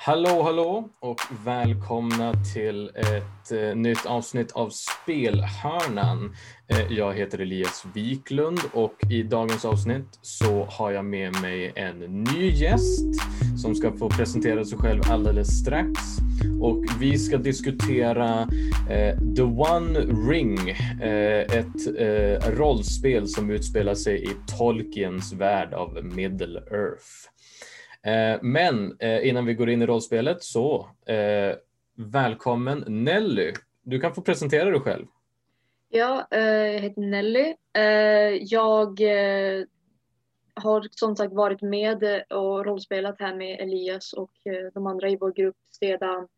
Hallå, hallå och välkomna till ett eh, nytt avsnitt av Spelhörnan. Eh, jag heter Elias Wiklund och i dagens avsnitt så har jag med mig en ny gäst som ska få presentera sig själv alldeles strax. Och vi ska diskutera eh, The One Ring, eh, ett eh, rollspel som utspelar sig i Tolkiens värld av Middle Earth. Eh, men eh, innan vi går in i rollspelet så eh, välkommen Nelly. Du kan få presentera dig själv. Ja, jag heter Nelly. Jag har som sagt varit med och rollspelat här med Elias och de andra i vår grupp sedan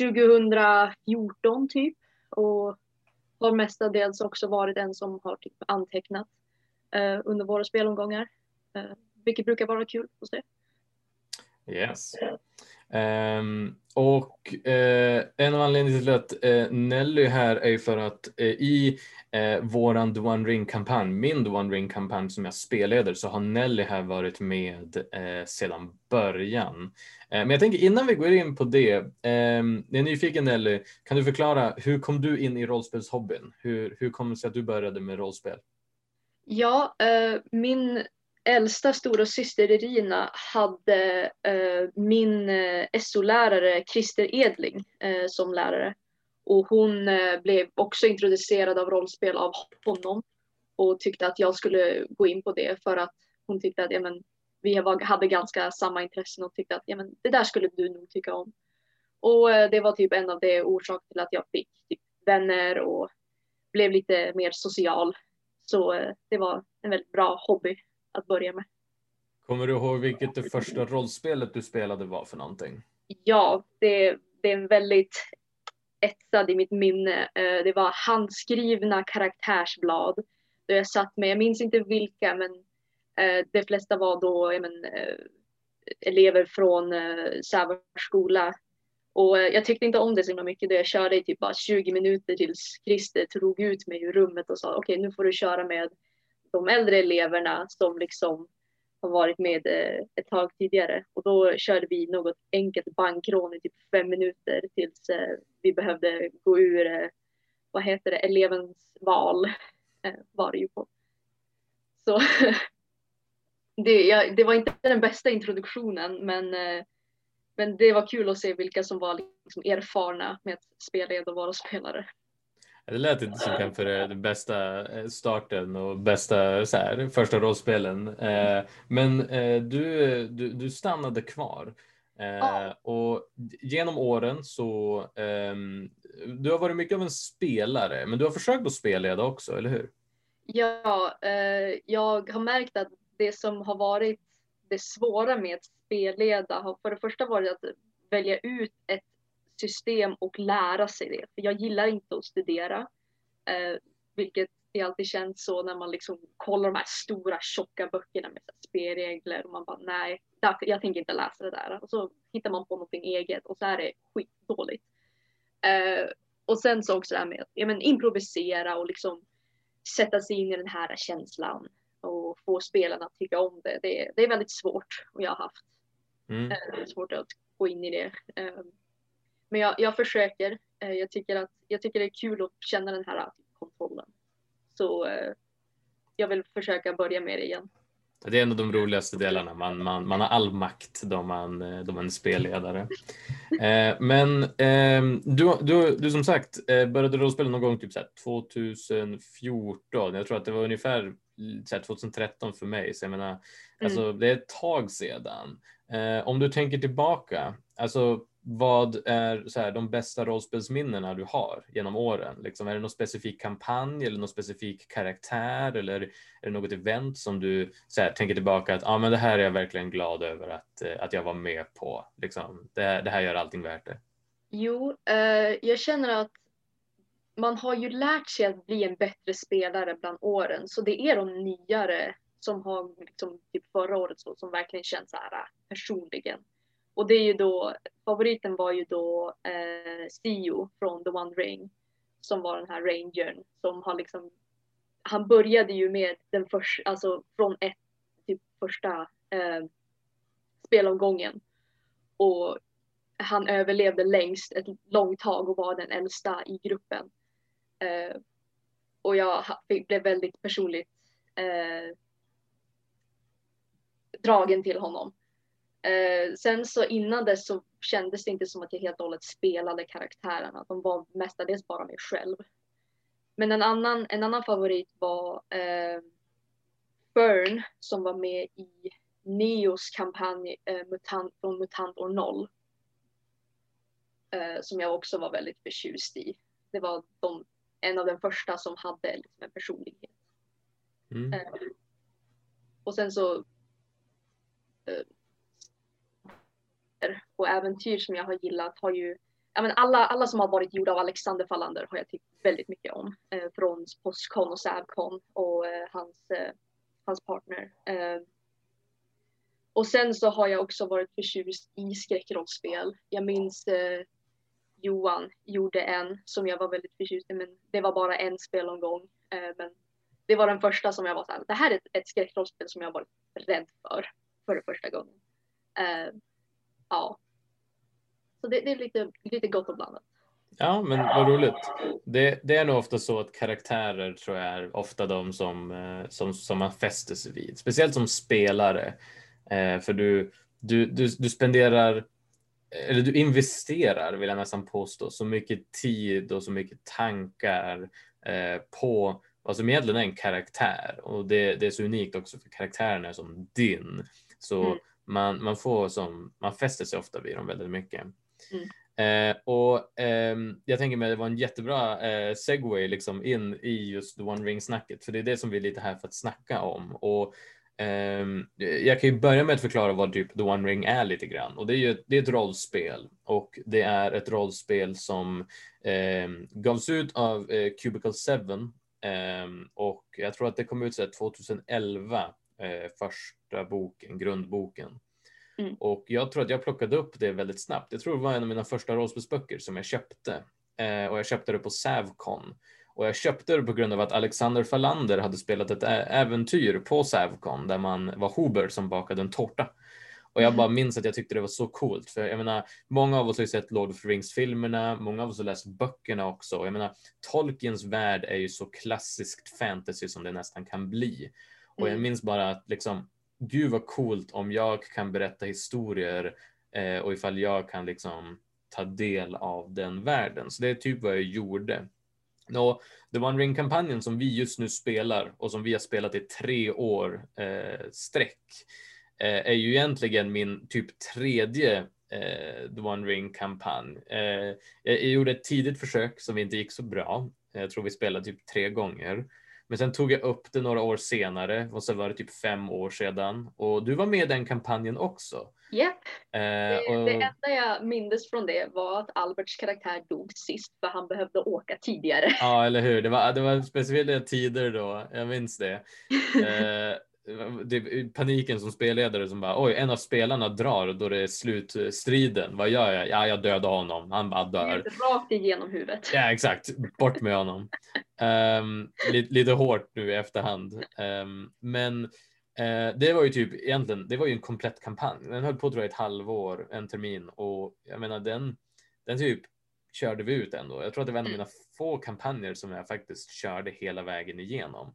2014 typ och har mestadels också varit en som har typ antecknat under våra spelomgångar, vilket brukar vara kul att se. Yes. Um, och uh, en av anledningarna till att uh, Nelly här är för att uh, i uh, våran The One Ring-kampanj, min The One Ring-kampanj som jag spelleder, så har Nelly här varit med uh, sedan början. men jag tänker innan vi går in på det, um, jag är nyfiken Nelly, kan du förklara hur kom du in i rollspelshobbyn? Hur, hur kom det sig att du började med rollspel? Ja, min äldsta stora syster Irina hade eh, min eh, SO-lärare Christer Edling eh, som lärare. Och hon eh, blev också introducerad av rollspel av honom och tyckte att jag skulle gå in på det för att hon tyckte att ja, men, vi var, hade ganska samma intressen och tyckte att ja, men, det där skulle du nog tycka om. Och eh, det var typ en av de orsaker till att jag fick typ, vänner och blev lite mer social. Så eh, det var en väldigt bra hobby att börja med. Kommer du ihåg vilket det första rollspelet du spelade var för någonting? Ja, det, det är en väldigt etsad i mitt minne. Eh, det var handskrivna karaktärsblad. Då jag satt med, jag minns inte vilka, men eh, de flesta var då men, eh, elever från Sävars skola. Och jag tyckte inte om det så himla mycket då jag körde i typ bara 20 minuter tills Christer tog ut mig ur rummet och sa okej okay, nu får du köra med de äldre eleverna som liksom har varit med eh, ett tag tidigare och då körde vi något enkelt bankrån i typ fem minuter tills eh, vi behövde gå ur, eh, vad heter det, elevens val var det ju på. Så det, ja, det var inte den bästa introduktionen men, men det var kul att se vilka som var liksom erfarna med att spela och vara spelare. Det lät inte som kanske den bästa eh, starten och bästa så här, första rollspelen. Eh, men eh, du, du, du stannade kvar. Ja. Och genom åren så, ehm, du har varit mycket av en spelare, men du har försökt att spelleda också, eller hur? Ja, jag har märkt att det som har varit det svåra med att spelleda har för det första varit att välja ut ett system och lära sig det. För jag gillar inte att studera, eh, vilket det alltid känns så när man liksom kollar de här stora tjocka böckerna med spelregler och man bara nej, jag tänker inte läsa det där. Och så hittar man på någonting eget och så är det skitdåligt. Eh, och sen så också det här med att ja, men improvisera och liksom sätta sig in i den här känslan och få spelarna att tycka om det. Det, det är väldigt svårt och jag har haft mm. eh, svårt att gå in i det. Eh, men jag, jag försöker. Eh, jag tycker, att, jag tycker det är kul att känna den här kontrollen. Så eh, jag vill försöka börja med det igen. Det är en av de roligaste delarna. Man, man, man har all makt då man, eh, då man är spelledare. Eh, men eh, du, du, du som sagt eh, började rollspela någon gång typ så 2014. Jag tror att det var ungefär så 2013 för mig. Så jag menar, mm. alltså, det är ett tag sedan. Eh, om du tänker tillbaka, alltså vad är så här, de bästa rollspelsminnena du har genom åren? Liksom, är det någon specifik kampanj eller någon specifik karaktär eller är det något event som du så här, tänker tillbaka att ah, men det här är jag verkligen glad över att, eh, att jag var med på. Liksom, det, det här gör allting värt det. Jo, eh, jag känner att man har ju lärt sig att bli en bättre spelare bland åren så det är de nyare som har liksom, typ förra året så, som verkligen känns så här eh, personligen. Och det är ju då, favoriten var ju då eh, Sio från The One Ring som var den här rangern som har liksom, han började ju med den första, alltså från ett, typ första eh, spelomgången och han överlevde längst ett långt tag och var den äldsta i gruppen. Eh, och jag blev väldigt personligt eh, dragen till honom. Eh, sen så innan dess så kändes det inte som att jag helt och hållet spelade karaktärerna. De var mestadels bara mig själv. Men en annan, en annan favorit var eh, Fern som var med i Neos kampanj eh, Mutant, från Mutant år 0. Eh, som jag också var väldigt förtjust i. Det var de, en av de första som hade liksom, en personlighet. Mm. Eh, och sen så eh, och äventyr som jag har gillat har ju ja, men alla, alla som har varit gjorda av Alexander Fallander har jag tyckt väldigt mycket om. Eh, från Postcon och Savcon och eh, hans, eh, hans partner. Eh, och sen så har jag också varit förtjust i skräckrollspel. Jag minns eh, Johan gjorde en som jag var väldigt förtjust i men det var bara en spelomgång. Eh, men det var den första som jag var såhär, det här är ett, ett skräckrollspel som jag varit rädd för, för första gången. Eh, Ja. Så det, det, är lite, lite gott och blandat. Ja, men vad roligt. Det, det, är nog ofta så att karaktärer tror jag är ofta de som, eh, som, som man fäster sig vid. Speciellt som spelare. Eh, för du, du, du, du spenderar eller du investerar, vill jag nästan påstå, så mycket tid och så mycket tankar eh, på vad som egentligen är en karaktär. Och det, det är så unikt också för karaktären är som din. Så mm. Man, man får som, man fäster sig ofta vid dem väldigt mycket. Mm. Eh, och eh, jag tänker mig att det var en jättebra eh, segway liksom in i just the One Ring snacket, för det är det som vi är lite här för att snacka om. Och ehm, jag kan ju börja med att förklara vad typ The One Ring är lite grann och det är ju det är ett rollspel och det är ett rollspel som eh, gavs ut av eh, Cubicle 7 Ehm, och jag tror att det kom ut så 2011, eh, första boken, grundboken. Mm. Och jag tror att jag plockade upp det väldigt snabbt. Jag tror det var en av mina första rollspelsböcker som jag köpte. Eh, och jag köpte det på Savcon. Och jag köpte det på grund av att Alexander Falander hade spelat ett äventyr på Savcon där man var Huber som bakade en tårta. Och jag bara mm. minns att jag tyckte det var så coolt. För jag menar, många av oss har ju sett Lord of the Rings-filmerna, många av oss har läst böckerna också. Och jag menar, Tolkiens värld är ju så klassiskt fantasy som det nästan kan bli. Och jag mm. minns bara att liksom, gud vad coolt om jag kan berätta historier eh, och ifall jag kan liksom ta del av den världen. Så det är typ vad jag gjorde. Och The One Ring-kampanjen som vi just nu spelar och som vi har spelat i tre år eh, sträck Eh, är ju egentligen min typ tredje eh, The One Ring kampanj. Eh, jag gjorde ett tidigt försök som inte gick så bra. Jag tror vi spelade typ tre gånger. Men sen tog jag upp det några år senare och så var det typ fem år sedan. Och du var med i den kampanjen också. Japp. Yep. Eh, det, det, enda jag mindes från det var att Alberts karaktär dog sist för han behövde åka tidigare. Ja, eller hur. Det var, det var specifika tider då. Jag minns det. Eh, det paniken som spelledare som bara oj, en av spelarna drar då det är slutstriden. Vad gör jag? Ja, jag dödar honom. Han bara dör. Rakt igenom huvudet. Ja, exakt. Bort med honom. Um, lite, lite, hårt nu i efterhand. Um, men uh, det var ju typ egentligen, det var ju en komplett kampanj. Den höll på tror jag ett halvår, en termin och jag menar den, den typ körde vi ut ändå. Jag tror att det var en av mina få kampanjer som jag faktiskt körde hela vägen igenom.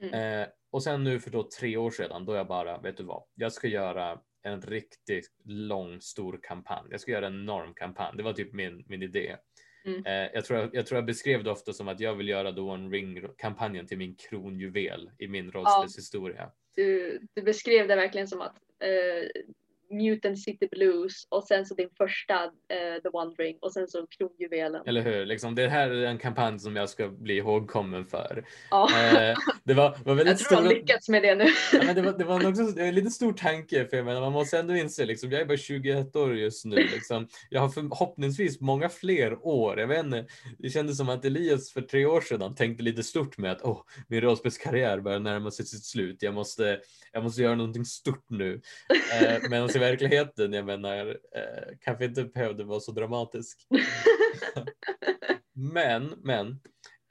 Mm. Eh, och sen nu för då tre år sedan, då jag bara, vet du vad, jag ska göra en riktigt lång, stor kampanj. Jag ska göra en enorm kampanj. Det var typ min, min idé. Mm. Eh, jag, tror jag, jag, tror jag beskrev det ofta som att jag vill göra The One Ring-kampanjen till min kronjuvel i min rollspelshistoria. Ja, du, du beskrev det verkligen som att eh, Mutant City Blues och sen så din första uh, The One Ring och sen så kronjuvelen. Eller hur, liksom, det här är en kampanj som jag ska bli ihågkommen för. Ja. Uh, det var, var väldigt jag tror stor... har lyckats med det nu. ja, men det, var, det var också en lite stor tanke för jag menar, man måste ändå inse, liksom, jag är bara 21 år just nu. Liksom. Jag har förhoppningsvis många fler år. Jag vet inte, det kändes som att Elias för tre år sedan tänkte lite stort med att oh, min rollspelskarriär börjar närma sig sitt slut. Jag måste, jag måste göra någonting stort nu. Uh, men i verkligheten, jag menar, eh, kanske inte behövde vara så dramatisk. men, men,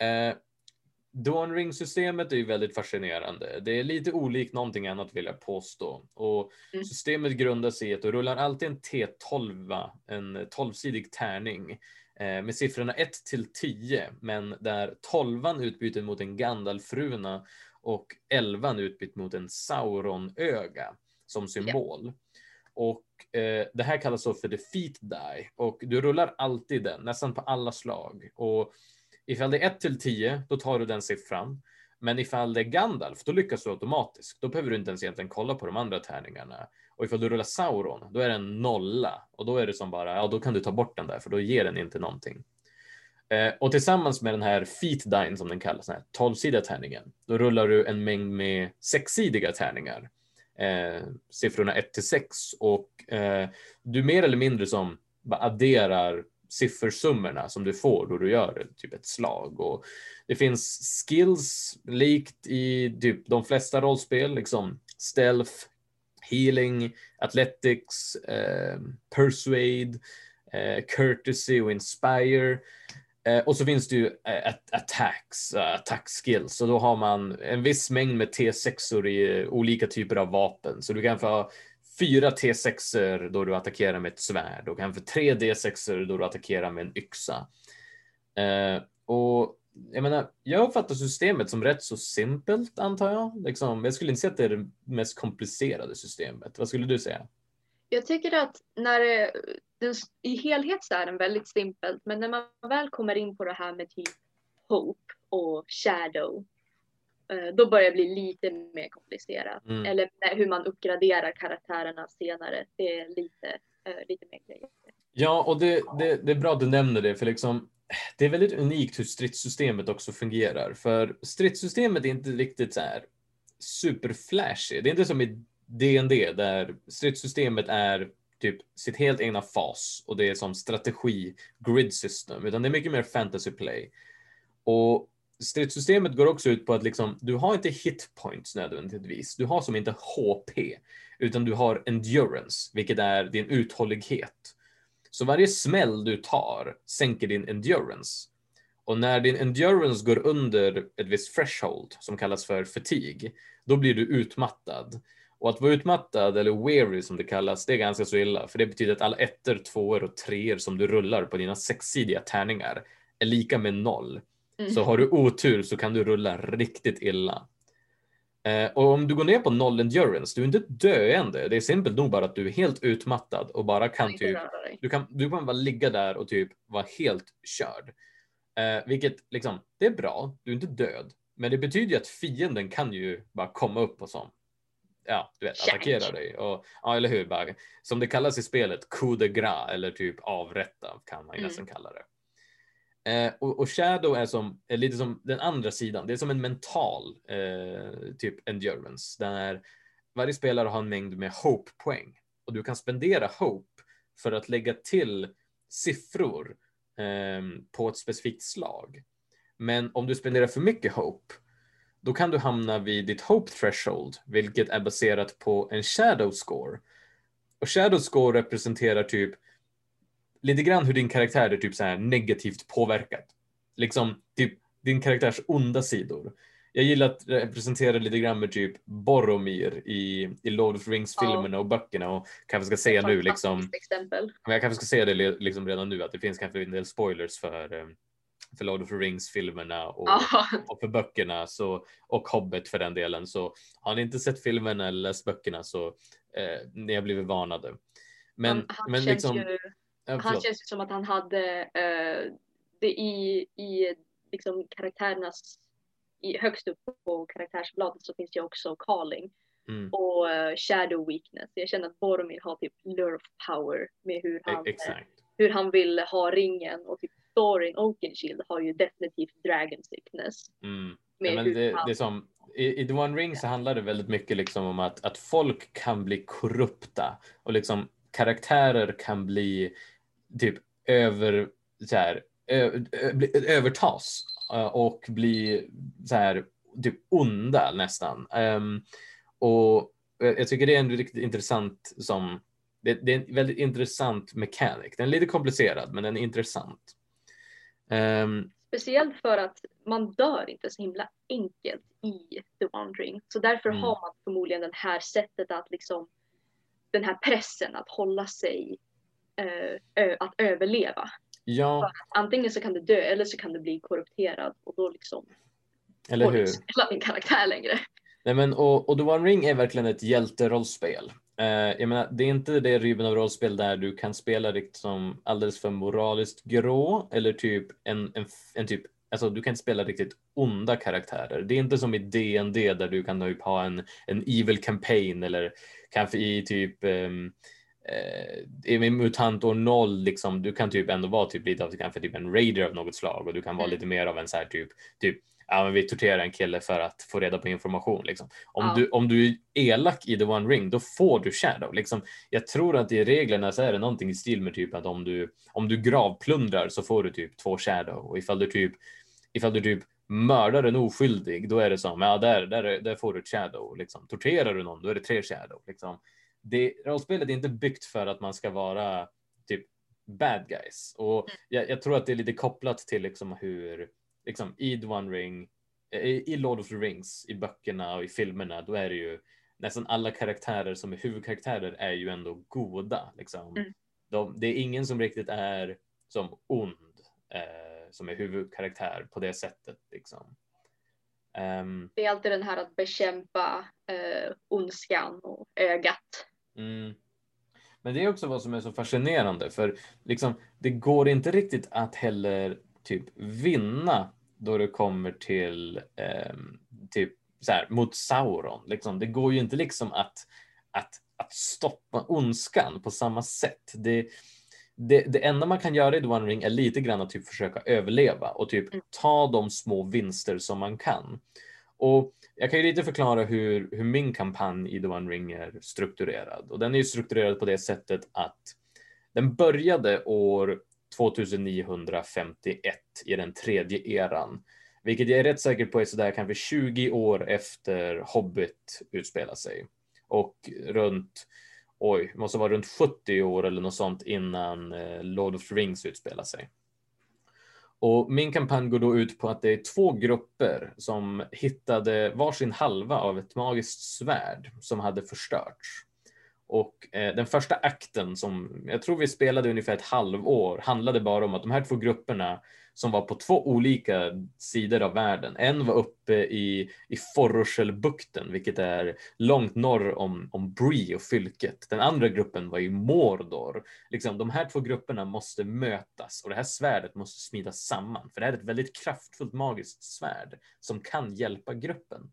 eh, Dawn Ring-systemet är ju väldigt fascinerande. Det är lite olikt någonting annat vill jag påstå. Och Mm. systemet grundar sig i att du rullar alltid en T12, en 12-sidig tärning eh, med siffrorna 1 till 10, men där 12 utbyter mot en Gandalf-runa och 11 utbytt mot en Sauron-öga som symbol. Och eh, det här kallas så för defeat die och du rullar alltid den, nästan på alla slag. Och ifall det är 1 till 10, då tar du den siffran. Men ifall det är Gandalf, då lyckas du automatiskt. Då behöver du inte ens egentligen kolla på de andra tärningarna. Och ifall du rullar Sauron, då är det en nolla. Och då är det som bara, ja då kan du ta bort den där, för då ger den inte någonting. Eh, och tillsammans med den här feet dine som den kallas, den här tolvsidiga tärningen, då rullar du en mängd med sexsidiga tärningar. Eh, siffrorna 1 till 6 och eh, du mer eller mindre som bara adderar siffersummorna som du får då du gör typ ett slag. Och det finns skills likt i typ de flesta rollspel, liksom stealth, healing, athletics, eh, persuade, eh, courtesy och inspire. Eh, och så finns det ju eh, attacks, uh, attack skills och då har man en viss mängd med T6or i eh, olika typer av vapen. Så du kan få ha fyra T6or då du attackerar med ett svärd och kan få tre D6or då du attackerar med en yxa. Eh, och jag menar, jag uppfattar systemet som rätt så simpelt antar jag. Liksom, jag skulle inte säga att det är det mest komplicerade systemet. Vad skulle du säga? Jag tycker att när det, den, i helhet så är den väldigt simpelt, men när man väl kommer in på det här med typ Hope och Shadow, eh, då börjar det bli lite mer komplicerat. Mm. Eller hur man uppgraderar karaktärerna senare, det är lite, eh, lite mer grejer. Ja, och det, det, det är bra att du nämner det, för liksom, det är väldigt unikt hur stridssystemet också fungerar. För stridssystemet är inte riktigt så här superflashy. Det är inte som i D&D där stridssystemet är typ sitt helt egna fas och det är som strategi, grid system, utan det är mycket mer fantasy play. Och stridssystemet går också ut på att liksom, du har inte hit points nödvändigtvis. Du har som inte HP, utan du har endurance, vilket är din uthållighet. Så varje smäll du tar sänker din endurance. Och när din endurance går under ett visst threshold som kallas för fatigue, då blir du utmattad. Och att vara utmattad, eller weary som det kallas, det är ganska så illa. För det betyder att alla ettor, tvåor och treor som du rullar på dina sexsidiga tärningar är lika med noll. Mm. Så har du otur så kan du rulla riktigt illa. Eh, och om du går ner på noll endurance, du är inte döende. Det är simpelt nog bara att du är helt utmattad och bara kan typ du kan, du kan bara ligga där och typ vara helt körd. Eh, vilket liksom, det är bra, du är inte död. Men det betyder ju att fienden kan ju bara komma upp och som, ja, du vet, attackera dig. Och, ja, eller hur? Bara, som det kallas i spelet, coup de gras, eller typ avrätta kan man ju Mm. nästan kalla det. Eh, och, och Shadow är, som, är lite som den andra sidan. Det är som en mental eh, typ endurance. Där varje spelare har en mängd med hope-poäng. Och du kan spendera hope för att lägga till siffror eh, på ett specifikt slag. Men om du spenderar för mycket hope, då kan du hamna vid ditt hope threshold, vilket är baserat på en shadow score. Och shadow score representerar typ lite grann hur din karaktär är typ så här negativt påverkad. Liksom typ din karaktärs onda sidor. Jag gillar att representera lite grann med typ Boromir i, i Lord of the Rings-filmerna och böckerna och kanske ska säga nu liksom, exempel. men jag kanske ska säga det liksom redan nu att det finns kanske en del spoilers för, eh, för Lord of the Rings-filmerna och, och för böckerna så, och Hobbit för den delen. Så har ni inte sett filmerna eller läst böckerna så eh, ni har blivit varnade. Men, han, han men känns liksom, ju, ja, han känns ju som att han hade eh, det i, i liksom karaktärernas i, högst upp på karaktärsbladet så finns ju också calling Mm, och eh, shadow weakness. Jag känner att Boromir har typ lure of power med hur e- han, eh, hur han vill ha ringen och typ Thorin Oakenshield har ju definitivt dragon sickness. Mm. Ja, men det, det är som, i, I The One Ring så handlar det väldigt mycket liksom om att, att folk kan bli korrupta och liksom karaktärer kan bli typ över, så här, ö, ö, övertas och bli så här, typ onda nästan. Ehm, och jag jag tycker det är en riktigt intressant som det, det är en väldigt intressant mekanik. Den är lite komplicerad men den är intressant. Ehm, Speciellt för att man dör inte så himla enkelt i The Wandering. Så därför Mm. har man förmodligen det här sättet att liksom den här pressen att hålla sig, ö, att överleva. Ja, Antingen så kan du dö eller så kan du bli korrupterad och då liksom eller hur? spela din karaktär längre. Nej, men, och, och The One Ring är verkligen ett hjälterollspel. Eh, jag menar, det är inte det rymden av rollspel där du kan spela riktigt som alldeles för moraliskt grå eller typ en, en, en typ, alltså du kan inte spela riktigt onda karaktärer. Det är inte som i D&D där du kan typ ha en, en evil campaign eller kanske i typ ehm, eh, i MUTANT år 0, liksom, du kan typ ändå vara typ lite av kanske typ en raider av något slag och du kan vara Mm. lite mer av en så här typ, typ ja, men vi torterar en kille för att få reda på information. Liksom. Om, Ja. du, om du är elak i The One Ring, då får du Shadow. Liksom. Jag tror att i reglerna så är det någonting i stil med typ att om du, om du gravplundrar så får du typ två Shadow och ifall du typ, ifall du typ mördar en oskyldig, då är det som, ja där, där, är- där får du ett Shadow. Liksom. Torterar du någon, då är det tre Shadow. Liksom. Det, rollspelet är inte byggt för att man ska vara typ bad guys. Och jag, jag tror att det är lite kopplat till liksom hur, liksom i The One Ring, eh, i Lord of the Rings, i böckerna och i filmerna, då är det ju nästan alla karaktärer som är huvudkaraktärer är ju ändå goda. Liksom. Mm. De, det är ingen som riktigt är som ond eh, som är huvudkaraktär på det sättet. Liksom. Ehm, Det är alltid den här att bekämpa eh, ondskan och ögat. Mm. Men det är också vad som är så fascinerande för liksom, det går inte riktigt att heller typ vinna då det kommer till ehm, typ så här, mot Sauron. Liksom. Det går ju inte liksom att, att, att stoppa ondskan på samma sätt. Det, det, det enda man kan göra i The One Ring är lite grann att typ försöka överleva och typ Mm. ta de små vinster som man kan. Och jag kan ju lite förklara hur, hur min kampanj i The One Ring är strukturerad. Och den är ju strukturerad på det sättet att den började år 2951 i den tredje eran. Vilket jag är rätt säker på är sådär kanske 20 år efter Hobbit utspelar sig. Och runt, oj, måste vara runt 70 år eller något sånt innan eh, Lord of the Rings utspelar sig. Och min kampanj går då ut på att det är två grupper som hittade varsin halva av ett magiskt svärd som hade förstörts. Och eh, den första akten som jag tror vi spelade ungefär ett halvår handlade bara om att de här två grupperna som var på två olika sidor av världen. En var uppe i, i Forroshelbukten, vilket är långt norr om, om Bree och fylket. Den andra gruppen var i Mordor. Liksom, de här två grupperna måste mötas och det här svärdet måste smidas samman. För det här är ett väldigt kraftfullt magiskt svärd som kan hjälpa gruppen.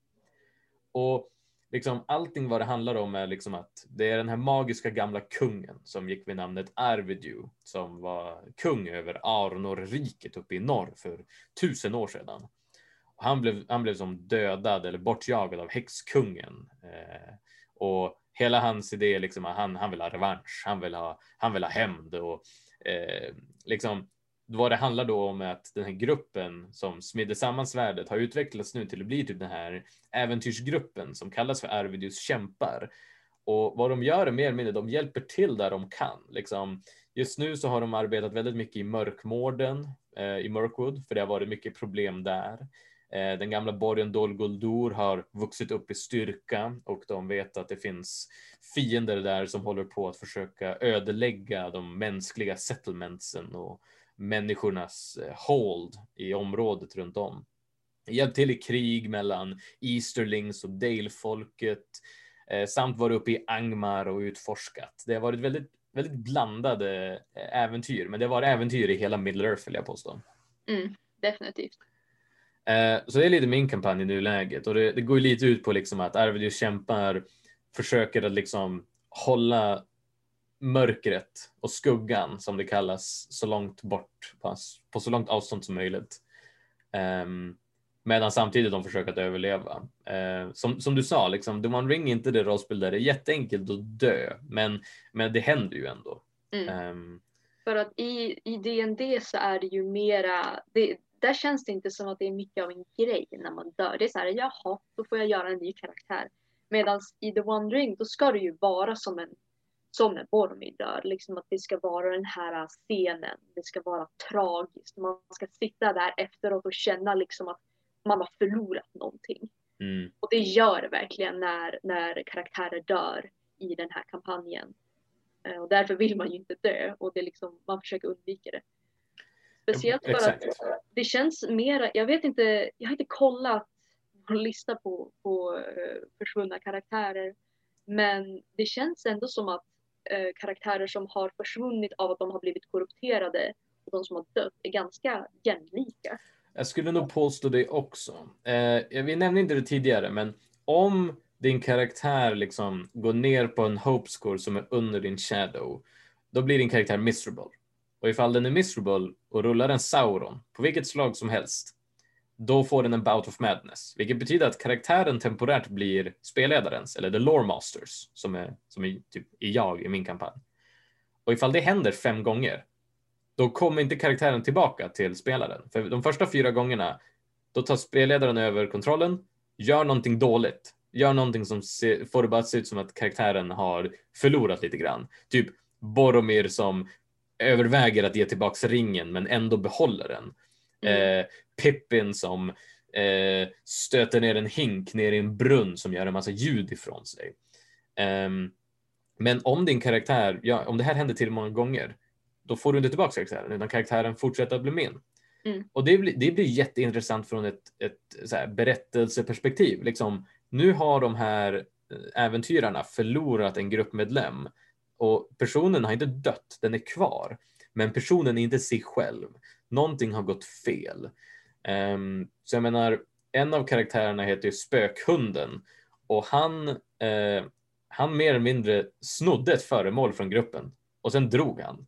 Och liksom allting vad det handlar om är liksom att det är den här magiska gamla kungen som gick vid namnet Arvidu som var kung över Arnor-riket uppe i norr för tusen år sedan. Och han, blev, han blev som dödad eller bortjagad av häxkungen. Eh, och hela hans idé är liksom att han, han vill ha revansch, han vill ha, han vill ha hämnd och eh, liksom vad det handlar då om är att den här gruppen som smidde samman svärdet har utvecklats nu till att bli typ den här äventyrsgruppen som kallas för Arvidius kämpar. Och vad de gör är mer eller mindre, de hjälper till där de kan. Liksom, just nu så har de arbetat väldigt mycket i mörkmården, eh, i Mörkwood, för det har varit mycket problem där. Eh, den gamla borgen Dol Guldur har vuxit upp i styrka och de vet att det finns fiender där som håller på att försöka ödelägga de mänskliga settlementsen och människornas eh, hold i området runt om. Hjälpt till i krig mellan Easterlings och Dale-folket eh, samt varit uppe i Angmar och utforskat. Det har varit väldigt, väldigt blandade eh, äventyr, men det har varit äventyr i hela Middle Earth vill jag påstå. Mm, definitivt. Så det är lite min kampanj i nuläget och det, det går lite ut på liksom att Arvidius kämpar försöker att liksom hålla mörkret och skuggan som det kallas så långt bort på, så långt avstånd som möjligt. Um, medan samtidigt de försöker att överleva. Uh, som, som du sa, liksom, The One Ring är inte det rollspel där det är jätteenkelt att dö, men, men det händer ju ändå. Mm. Um, För att i, i D&D så är det ju mera, det, där känns det inte som att det är mycket av en grej när man dör. Det är så här, jaha, då får jag göra en ny karaktär. Medan i The One Ring, då ska det ju vara som en, som när Boromir liksom att det ska vara den här scenen, det ska vara tragiskt, man ska sitta där efteråt och känna liksom att man har förlorat någonting. Mm. Och det gör det verkligen när, när karaktärer dör i den här kampanjen. Eh, och därför vill man ju inte dö och det liksom, man försöker undvika det. Speciellt för att det känns mer, jag vet inte, jag har inte kollat vår lista på, på uh, försvunna karaktärer. Men det känns ändå som att eh, karaktärer som har försvunnit av att de har blivit korrupterade och de som har dött är ganska jämlika. Jag skulle nog påstå det också. Eh, vi nämnde inte det tidigare, men om din karaktär liksom går ner på en hope score som är under din shadow, då blir din karaktär miserable. Och ifall den är miserable och rullar en Sauron på vilket slag som helst, då får den en bout of madness, vilket betyder att karaktären temporärt blir spelledarens eller the lore masters som är som är typ i jag i min kampanj. Och ifall det händer fem gånger, då kommer inte karaktären tillbaka till spelaren. För de första fyra gångerna, då tar spelledaren över kontrollen, gör någonting dåligt, gör någonting som se, får det bara att se ut som att karaktären har förlorat lite grann. Typ Boromir som överväger att ge tillbaks ringen men ändå behåller den. Mm. Eh, Pippin som eh, stöter ner en hink ner i en brunn som gör en massa ljud ifrån sig. Ehm, men om din karaktär, ja, om det här händer till många gånger, då får du inte tillbaka karaktären utan karaktären fortsätter att bli min. Mm. Och det blir, det blir jätteintressant från ett, ett berättelseperspektiv. Liksom, nu har de här eh, äventyrarna förlorat en gruppmedlem och personen har inte dött, den är kvar. Men personen är inte sig själv. Någonting har gått fel. Ehm, så jag menar, en av karaktärerna heter ju Spökhunden och han, eh, han mer eller mindre snodde ett föremål från gruppen och sen drog han.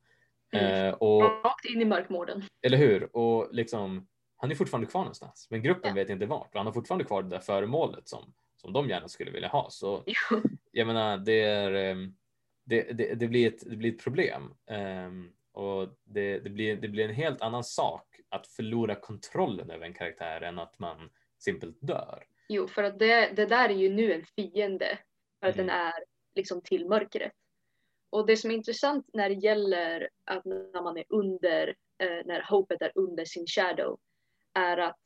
Mm. Eh, och, Rakt in i mörkmården. eller hur? Och liksom, han är fortfarande kvar någonstans, men gruppen Ja. vet inte vart. Och han har fortfarande kvar det där föremålet som, som de gärna skulle vilja ha. Så jag menar, det, är, ehm, det, det, det, blir, ett, det blir ett problem. Ehm, och det, det, blir, det blir en helt annan sak att förlora kontrollen över en karaktär än att man simpelt dör. Jo, för att det, det där är ju nu en fiende. För att Mm. den är liksom till mörkret. Och det som är intressant när det gäller att när man är under, eh, när hopet är under sin shadow, är att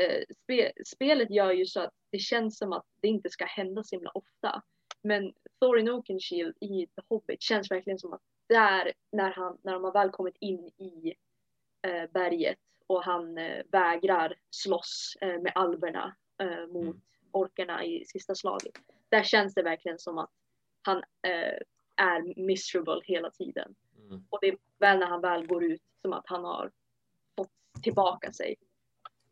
eh, spe, spelet gör ju så att det känns som att det inte ska hända så himla ofta. Men Thorin Oakenshield i The Hobbit känns verkligen som att där, när, han, när de har väl kommit in i eh, berget och han eh, vägrar slåss eh, med alverna eh, mot Mm. orkerna i sista slaget. Där känns det verkligen som att han eh, är miserable hela tiden. Mm. Och det är väl när han väl går ut som att han har fått tillbaka sig.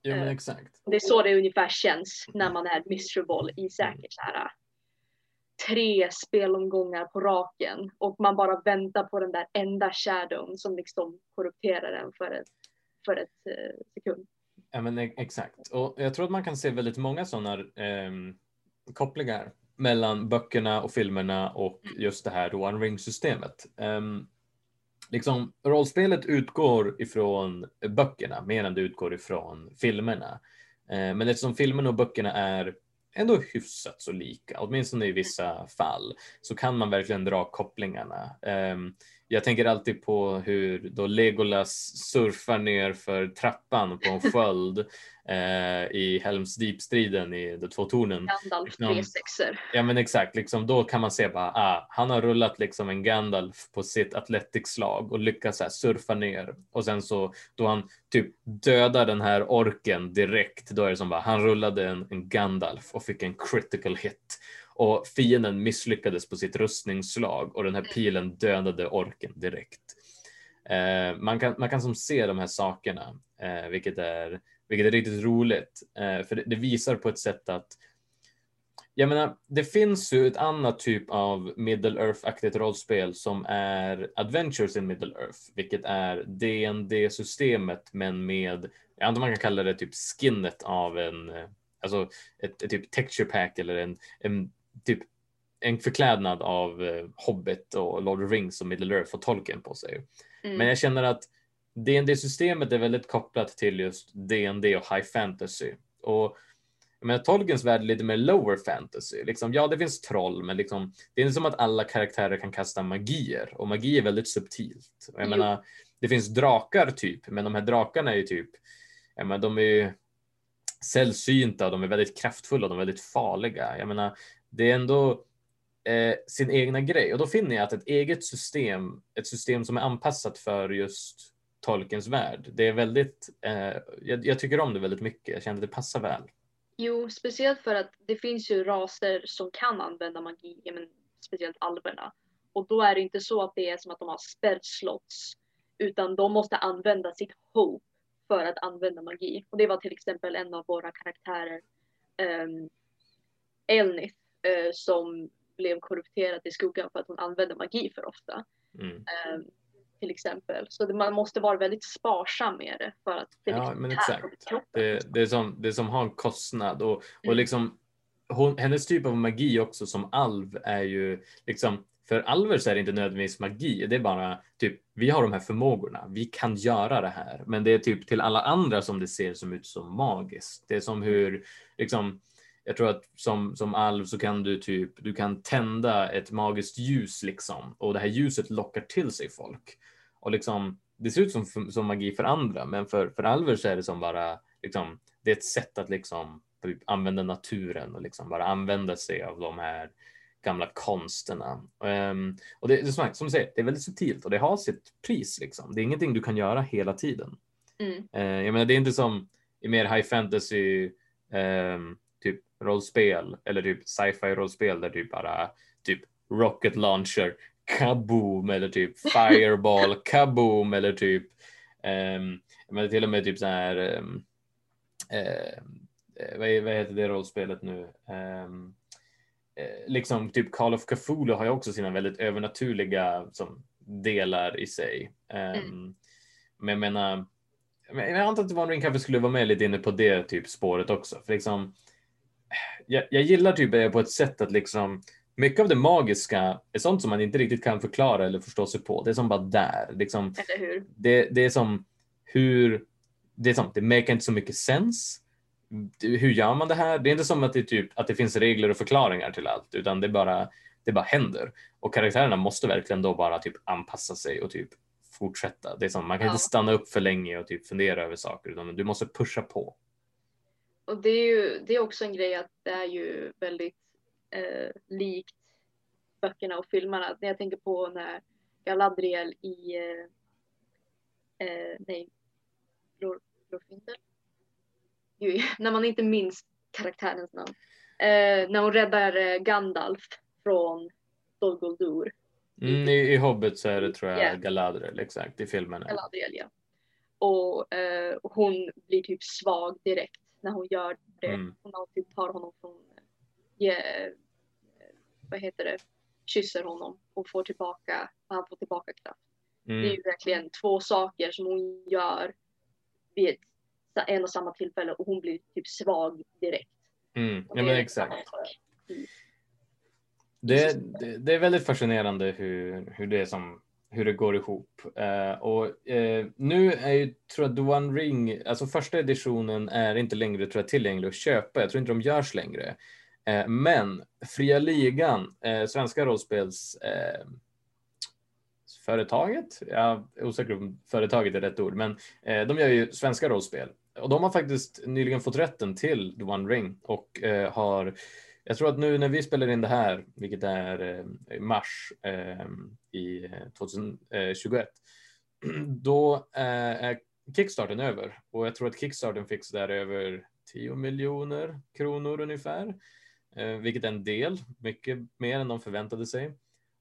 Ja, men Eh. exakt. Det är så det ungefär känns när man är miserable i säkert så här tre spelomgångar på raken och man bara väntar på den där enda shadown som liksom korrupterar en för ett, för ett eh, sekund. Ja, men e- exakt. Och jag tror att man kan se väldigt många sådana ehm, kopplingar mellan böckerna och filmerna och just det här One Ring-systemet. Ehm, liksom, rollspelet utgår ifrån böckerna mer än det utgår ifrån filmerna. Eh, men eftersom filmerna och böckerna är ändå hyfsat så lika, åtminstone i vissa fall, så kan man verkligen dra kopplingarna. Ehm, jag tänker alltid på hur då Legolas surfar ner för trappan på en sköld eh, i Helms Deep-striden i De två tornen. Gandalf Liksom-. Ja men exakt, liksom, då kan man se bara, ah, han har rullat liksom en Gandalf på sitt atletikslag och lyckas så här surfa ner. Och sen så då han typ dödar den här orken direkt, då är det som bara, han rullade en, en Gandalf och fick en critical hit. Och fienden misslyckades på sitt rustningsslag och den här pilen dödade orken direkt. Eh, man, kan, man kan som se de här sakerna, eh, vilket, är, vilket är riktigt roligt. Eh, för det, det visar på ett sätt att jag menar, det finns ju ett annat typ av Middle Earth-aktigt rollspel som är Adventures in Middle Earth, vilket är D&D-systemet men med, jag antar man kan kalla det typ skinnet av en, eh, alltså ett, ett typ texture pack eller en, en typ en förklädnad av eh, Hobbit och Lord of the Rings och Middle Earth och Tolkien på sig. Mm. Men jag känner att dd systemet är väldigt kopplat till just D&D och high fantasy. Och jag menar, Tolkiens värld är lite mer lower fantasy. Liksom, ja, det finns troll, men liksom, det är inte som att alla karaktärer kan kasta magier och magi är väldigt subtilt. Jag menar, det finns drakar typ, men de här drakarna är ju typ, jag menar, de är ju sällsynta, de är väldigt kraftfulla, de är väldigt farliga. Jag menar, det är ändå eh, sin egna grej och då finner jag att ett eget system, ett system som är anpassat för just Tolkiens värld, det är väldigt, eh, jag, jag, tycker om det väldigt mycket. Jag känner att det passar väl. Jo, speciellt för att det finns ju raser som kan använda magi, men speciellt alverna. Och då är det inte så att det är som att de har spärrslotts, utan de måste använda sitt hope för att använda magi. Och det var till exempel en av våra karaktärer, um, Elnith, som blev korrupterad i skuggan för att hon använde magi för ofta. Mm. Um, till exempel. Så man måste vara väldigt sparsam med det för att det Ja, liksom men exakt. Det, det, är som, det är som har en kostnad och, och mm. liksom hon, hennes typ av magi också som alv är ju liksom för alver så är det inte nödvändigtvis magi, det är bara typ vi har de här förmågorna, vi kan göra det här, men det är typ till alla andra som det ser som ut som magiskt. Det är som hur liksom jag tror att som, som alv så kan du typ, du kan tända ett magiskt ljus liksom och det här ljuset lockar till sig folk. Och liksom, det ser ut som, som magi för andra, men för, för alver så är det som bara, liksom, det är ett sätt att liksom typ använda naturen och liksom bara använda sig av de här gamla konsterna. Um, och det, det är som, som du säger, det är väldigt subtilt och det har sitt pris. Liksom. Det är ingenting du kan göra hela tiden. Mm. Uh, jag menar, det är inte som i mer high fantasy um, rollspel eller typ sci-fi rollspel där du bara typ rocket launcher kaboom eller typ fireball kaboom eller typ um, men till och med typ så här um, uh, vad, vad heter det rollspelet nu? Um, liksom typ Call of Cthulhu har ju också sina väldigt övernaturliga som, delar i sig. Mm. Men jag menar, jag antar att One Ring kanske skulle vara med lite inne på det typ spåret också. För liksom, jag, jag gillar typ på ett sätt att liksom mycket av det magiska är sånt som man inte riktigt kan förklara eller förstå sig på. Det är som bara där. Liksom? Det, det är som hur, det är som, det make inte så mycket sens. Hur gör man det här? Det är inte som att det, typ, att det finns regler och förklaringar till allt, utan det bara, det bara händer. Och karaktärerna måste verkligen då bara typ anpassa sig och typ fortsätta. Det är som, man kan ja. inte stanna upp för länge och typ fundera över saker, utan du måste pusha på. Och det är ju det är också en grej att det är ju väldigt eh, likt böckerna och filmerna. När jag tänker på när Galadriel i eh, eh nej, Glorfindel? när man inte minns karaktärens namn. Eh, när hon räddar eh, Gandalf från Dol Guldur. Mm, i, I Hobbit så är det tror jag yeah. Galadriel exakt i filmen. Galadriel ja. Och eh, hon blir typ svag direkt när hon gör det. Mm. Hon alltid tar honom från, yeah, vad heter det, kysser honom och får tillbaka, han får tillbaka kraft. Mm. Det är ju verkligen två saker som hon gör vid en och samma tillfälle och hon blir typ svag direkt. Mm. Ja men exakt. Det, det, det, är väldigt fascinerande hur, hur det är som hur det går ihop. Eh, och eh, nu är ju, tror jag, The One Ring, alltså första editionen är inte längre tror jag, tillgänglig att köpa. Jag tror inte de görs längre. Eh, men Fria Ligan, eh, svenska rollspelsföretaget, eh, jag är osäker om företaget är rätt ord, men eh, de gör ju svenska rollspel och de har faktiskt nyligen fått rätten till The One Ring och har jag tror att nu när vi spelar in det här, vilket är mars eh, i 2021, ehm, eh, eh, då eh, är kickstarten över och jag tror att kickstarten fick där över 10 miljoner kronor ungefär, eh, vilket är en del, mycket mer än de förväntade sig.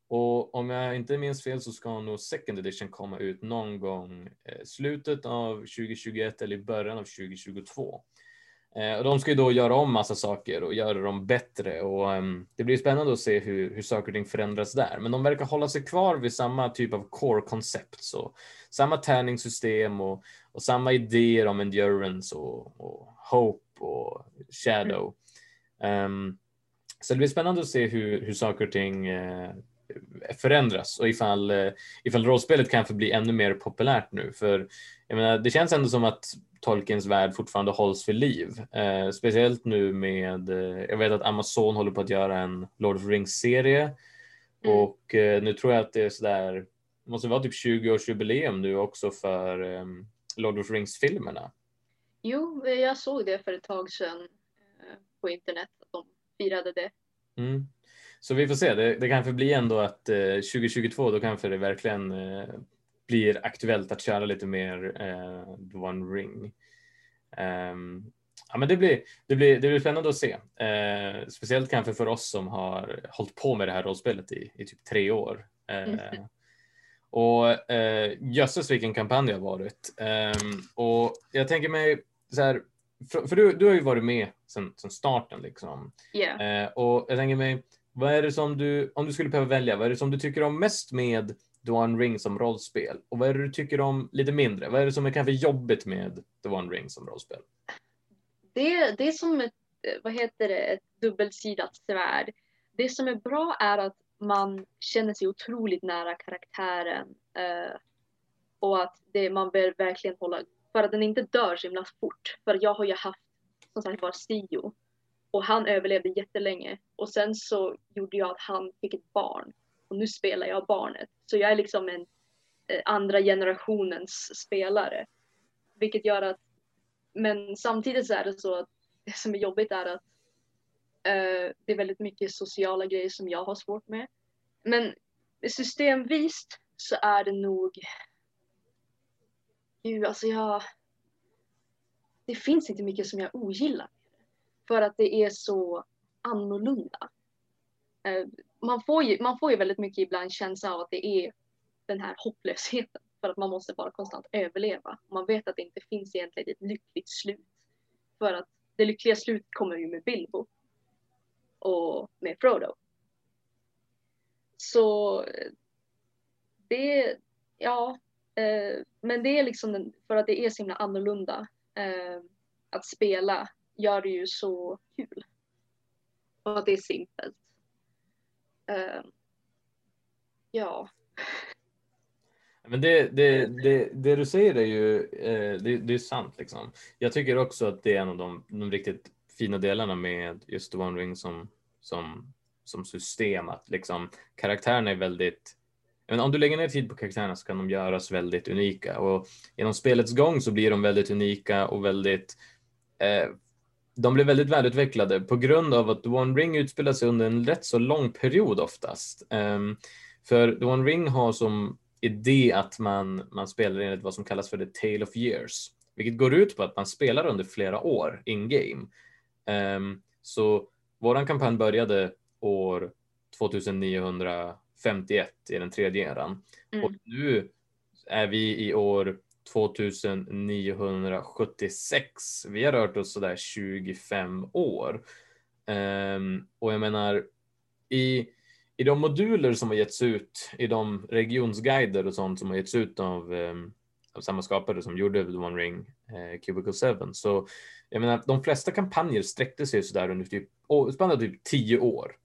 Och om jag inte minns fel så ska nog second edition komma ut någon gång slutet av 2021 eller i början av 2022. Eh, och de ska ju då göra om massa saker och göra dem bättre och um, det blir spännande att se hur, hur saker och ting förändras där. Men de verkar hålla sig kvar vid samma typ av core-koncept, så samma tärningssystem och, och samma idéer om endurance och, och hope och shadow. Um, så det blir spännande att se hur, hur saker och ting uh, förändras och ifall, uh, ifall rollspelet kan blir bli ännu mer populärt nu. För jag menar, det känns ändå som att Tolkiens värld fortfarande hålls för liv. Eh, speciellt nu med, eh, jag vet att Amazon håller på att göra en Lord of the Rings-serie Mm. och eh, nu tror jag att det är sådär, det måste vara typ 20-årsjubileum nu också för eh, Lord of the Rings-filmerna. Jo, jag såg det för ett tag sedan eh, på internet att de firade det. Mm. Så vi får se, det, det kanske blir ändå att eh, 2022 då kanske det verkligen eh, blir aktuellt att köra lite mer eh, The One Ring. Ehm, ja, men det, blir, det, blir, det blir spännande att se. Eh, speciellt kanske för oss som har hållit på med det här rollspelet i, i typ tre år. Eh, Mm. Och eh, jösses vilken kampanj det har varit. Ehm, och jag tänker mig så här, för, för du, du har ju varit med sedan starten liksom. Eh, och jag tänker mig, vad är det som du, om du skulle behöva välja, vad är det som du tycker om mest med The One Ring som rollspel? Och vad är det du tycker om lite mindre? Vad är det som är kanske jobbigt med The One Ring som rollspel? Det, det är som ett, vad heter det, ett dubbelsidat svärd. Det som är bra är att man känner sig otroligt nära karaktären. Eh, och att det, man vill verkligen hålla, för att den inte dör så himla fort. För jag har ju haft, som sagt var, Sio. Och han överlevde jättelänge. Och sen så gjorde jag att han fick ett barn. Och nu spelar jag barnet. Så jag är liksom en eh, andra generationens spelare. Vilket gör att men samtidigt så är det så att det som är jobbigt är att uh, det är väldigt mycket sociala grejer som jag har svårt med. Men systemvist så är det nog... Gud, alltså jag... Det finns inte mycket som jag ogillar. För att det är så annorlunda. Uh, man, får ju, man får ju väldigt mycket ibland känsla av att det är den här hopplösheten. För att man måste bara konstant överleva. Man vet att det inte finns egentligen ett lyckligt slut. För att det lyckliga slutet kommer ju med Bilbo. Och med Frodo. Så det, ja. Eh, men det är liksom den, för att det är så himla annorlunda. Eh, att spela gör det ju så kul. Och att det är simpelt. Uh, ja. Men det, det, det, det du säger är ju eh, det, det är sant. Liksom. Jag tycker också att det är en av de, de riktigt fina delarna med just The One Ring som, som, som system. Att liksom, karaktärerna är väldigt men om du lägger ner tid på karaktärerna så kan de göras väldigt unika och genom spelets gång så blir de väldigt unika och väldigt eh, de blir väldigt välutvecklade på grund av att The One Ring utspelar sig under en rätt så lång period oftast. Um, för The One Ring har som idé att man, man spelar enligt vad som kallas för the tale of years, vilket går ut på att man spelar under flera år in game. Um, så våran kampanj började år 2951 i den tredje eran Mm. och nu är vi i år 2976. Vi har rört oss sådär 25 år. Um, och jag menar i i de moduler som har getts ut, i de regionsguider och sånt som har getts ut av, um, av samma skapare som gjorde The One Ring, eh, Cubicle 7, så jag menar de flesta kampanjer sträckte sig sådär under typ, spannet typ tio år.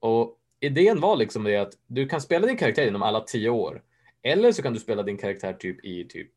Och idén var liksom det att du kan spela din karaktär inom alla tio år. Eller så kan du spela din karaktär typ i typ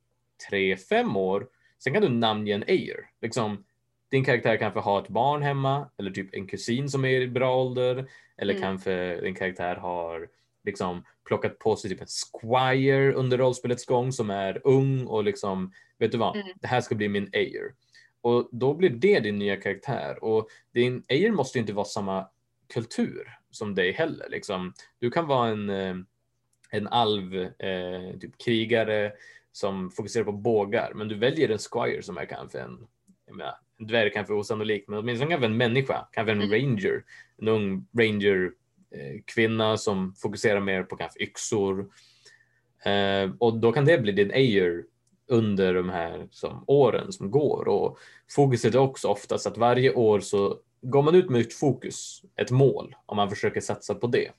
tre, fem år. Sen kan du namnge en Ayer. Liksom, din karaktär kanske har ett barn hemma eller typ en kusin som är i bra ålder. Eller Mm. kanske din karaktär har liksom plockat på sig typ en squire under rollspelets gång som är ung och liksom, vet du vad, Mm. det här ska bli min Ayer. Och då blir det din nya karaktär. Och din Ayer måste ju inte vara samma kultur som dig heller. Liksom. Du kan vara en, eh, en alv, eh, typ krigare som fokuserar på bågar, men du väljer en squire som är kanske en, jag menar, en dvärg kanske osannolik, men åtminstone kanske en människa, kanske en Mm. ranger, en ung ranger eh, kvinna som fokuserar mer på kanske yxor. Eh, och då kan det bli din Ayer under de här som, åren som går. Och fokuset är också oftast att varje år så går man ut med ett fokus, ett mål, om man försöker satsa på det.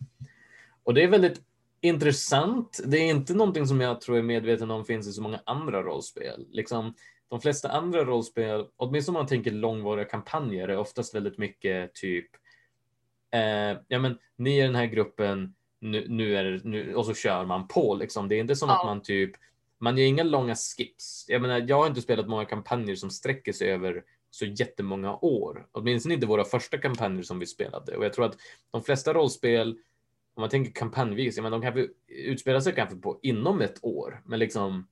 Och det är väldigt intressant. Det är inte någonting som jag tror är medveten om finns i så många andra rollspel. Liksom, de flesta andra rollspel, åtminstone om man tänker långvariga kampanjer, är oftast väldigt mycket typ eh, ja men ni är den här gruppen, nu, nu är det, nu, och så kör man på liksom. Det är inte som Ja. att man typ man gör inga långa skips. Jag menar, jag har inte spelat många kampanjer som sträcker sig över så jättemånga år. Åtminstone inte våra första kampanjer som vi spelade. Och jag tror att de flesta rollspel, om man tänker kampanjvis, jag menar, de kanske utspelar sig kanske på inom ett år, men liksom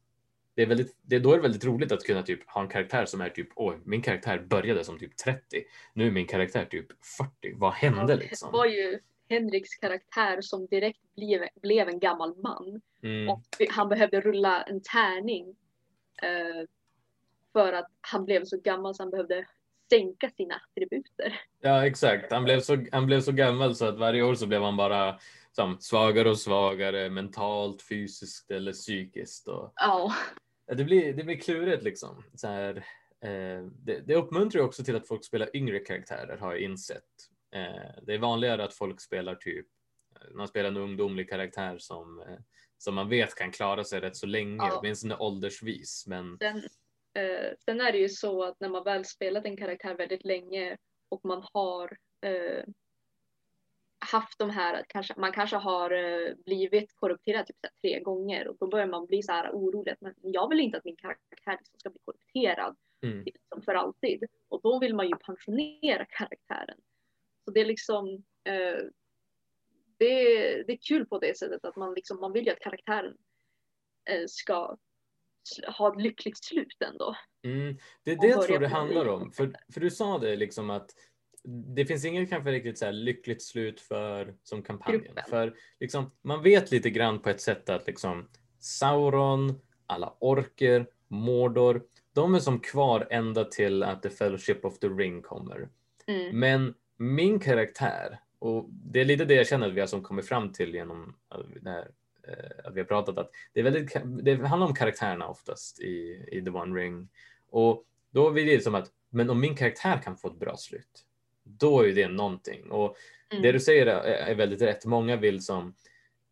det är väldigt, det, då är det väldigt roligt att kunna typ ha en karaktär som är typ, oj, min karaktär började som typ 30. Nu är min karaktär typ 40. Vad hände liksom? Det var ju Henriks karaktär som direkt blev, blev en gammal man. Mm. Och han behövde rulla en tärning. Eh, för att han blev så gammal så han behövde sänka sina attributer. Ja, exakt. Han blev, så, han blev så gammal så att varje år så blev han bara som, svagare och svagare mentalt, fysiskt eller psykiskt. Och. Ja, det, blir, det blir klurigt liksom. Så här, eh, det, det uppmuntrar ju också till att folk spelar yngre karaktärer har jag insett. Eh, det är vanligare att folk spelar typ, man spelar en ungdomlig karaktär som, eh, som man vet kan klara sig rätt så länge, Ja. åtminstone åldersvis. Men Sen, eh, sen är det ju så att när man väl spelat en karaktär väldigt länge och man har eh, haft de här, kanske, man kanske har eh, blivit korrupterad typ tre gånger och då börjar man bli så här orolig att men jag vill inte att min karaktär liksom ska bli korrupterad mm, liksom, för alltid och då vill man ju pensionera karaktären. Så det är liksom eh, det, det är kul på det sättet att man liksom, man vill ju att karaktären eh, ska ha ett lyckligt slut ändå. mm, det är det jag tror det handlar om. För, för du sa det liksom att det finns inget kanske riktigt så lyckligt slut för som kampanjen. Gruppen. För liksom, man vet lite grann på ett sätt att liksom Sauron, alla orker, Mordor, de är som kvar ända till att The Fellowship of the Ring kommer. Mm. Men min karaktär, och det är lite det jag känner att vi har som kommit fram till genom det här, eh, att vi har pratat, att det, är väldigt, det handlar om karaktärerna oftast i, i The One Ring. Och då blir det som att, men om min karaktär kan få ett bra slut, då är ju det någonting. Och Mm. det du säger är, väldigt rätt. Många vill som,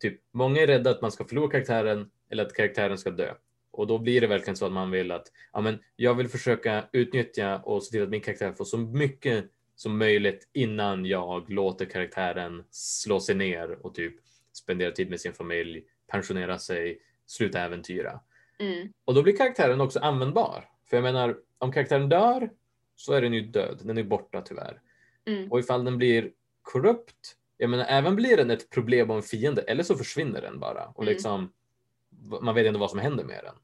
typ, många är rädda att man ska förlora karaktären eller att karaktären ska dö. Och då blir det verkligen så att man vill att, ja men jag vill försöka utnyttja och se till att min karaktär får så mycket som möjligt innan jag låter karaktären slå sig ner och typ spendera tid med sin familj, pensionera sig, sluta äventyra. Mm. Och då blir karaktären också användbar. För jag menar, om karaktären dör så är den ju död, den är borta tyvärr. Mm. Och ifall den blir korrupt, jag menar även blir den ett problem och en fiende eller så försvinner den bara och Mm. liksom man vet ändå vad som händer med den.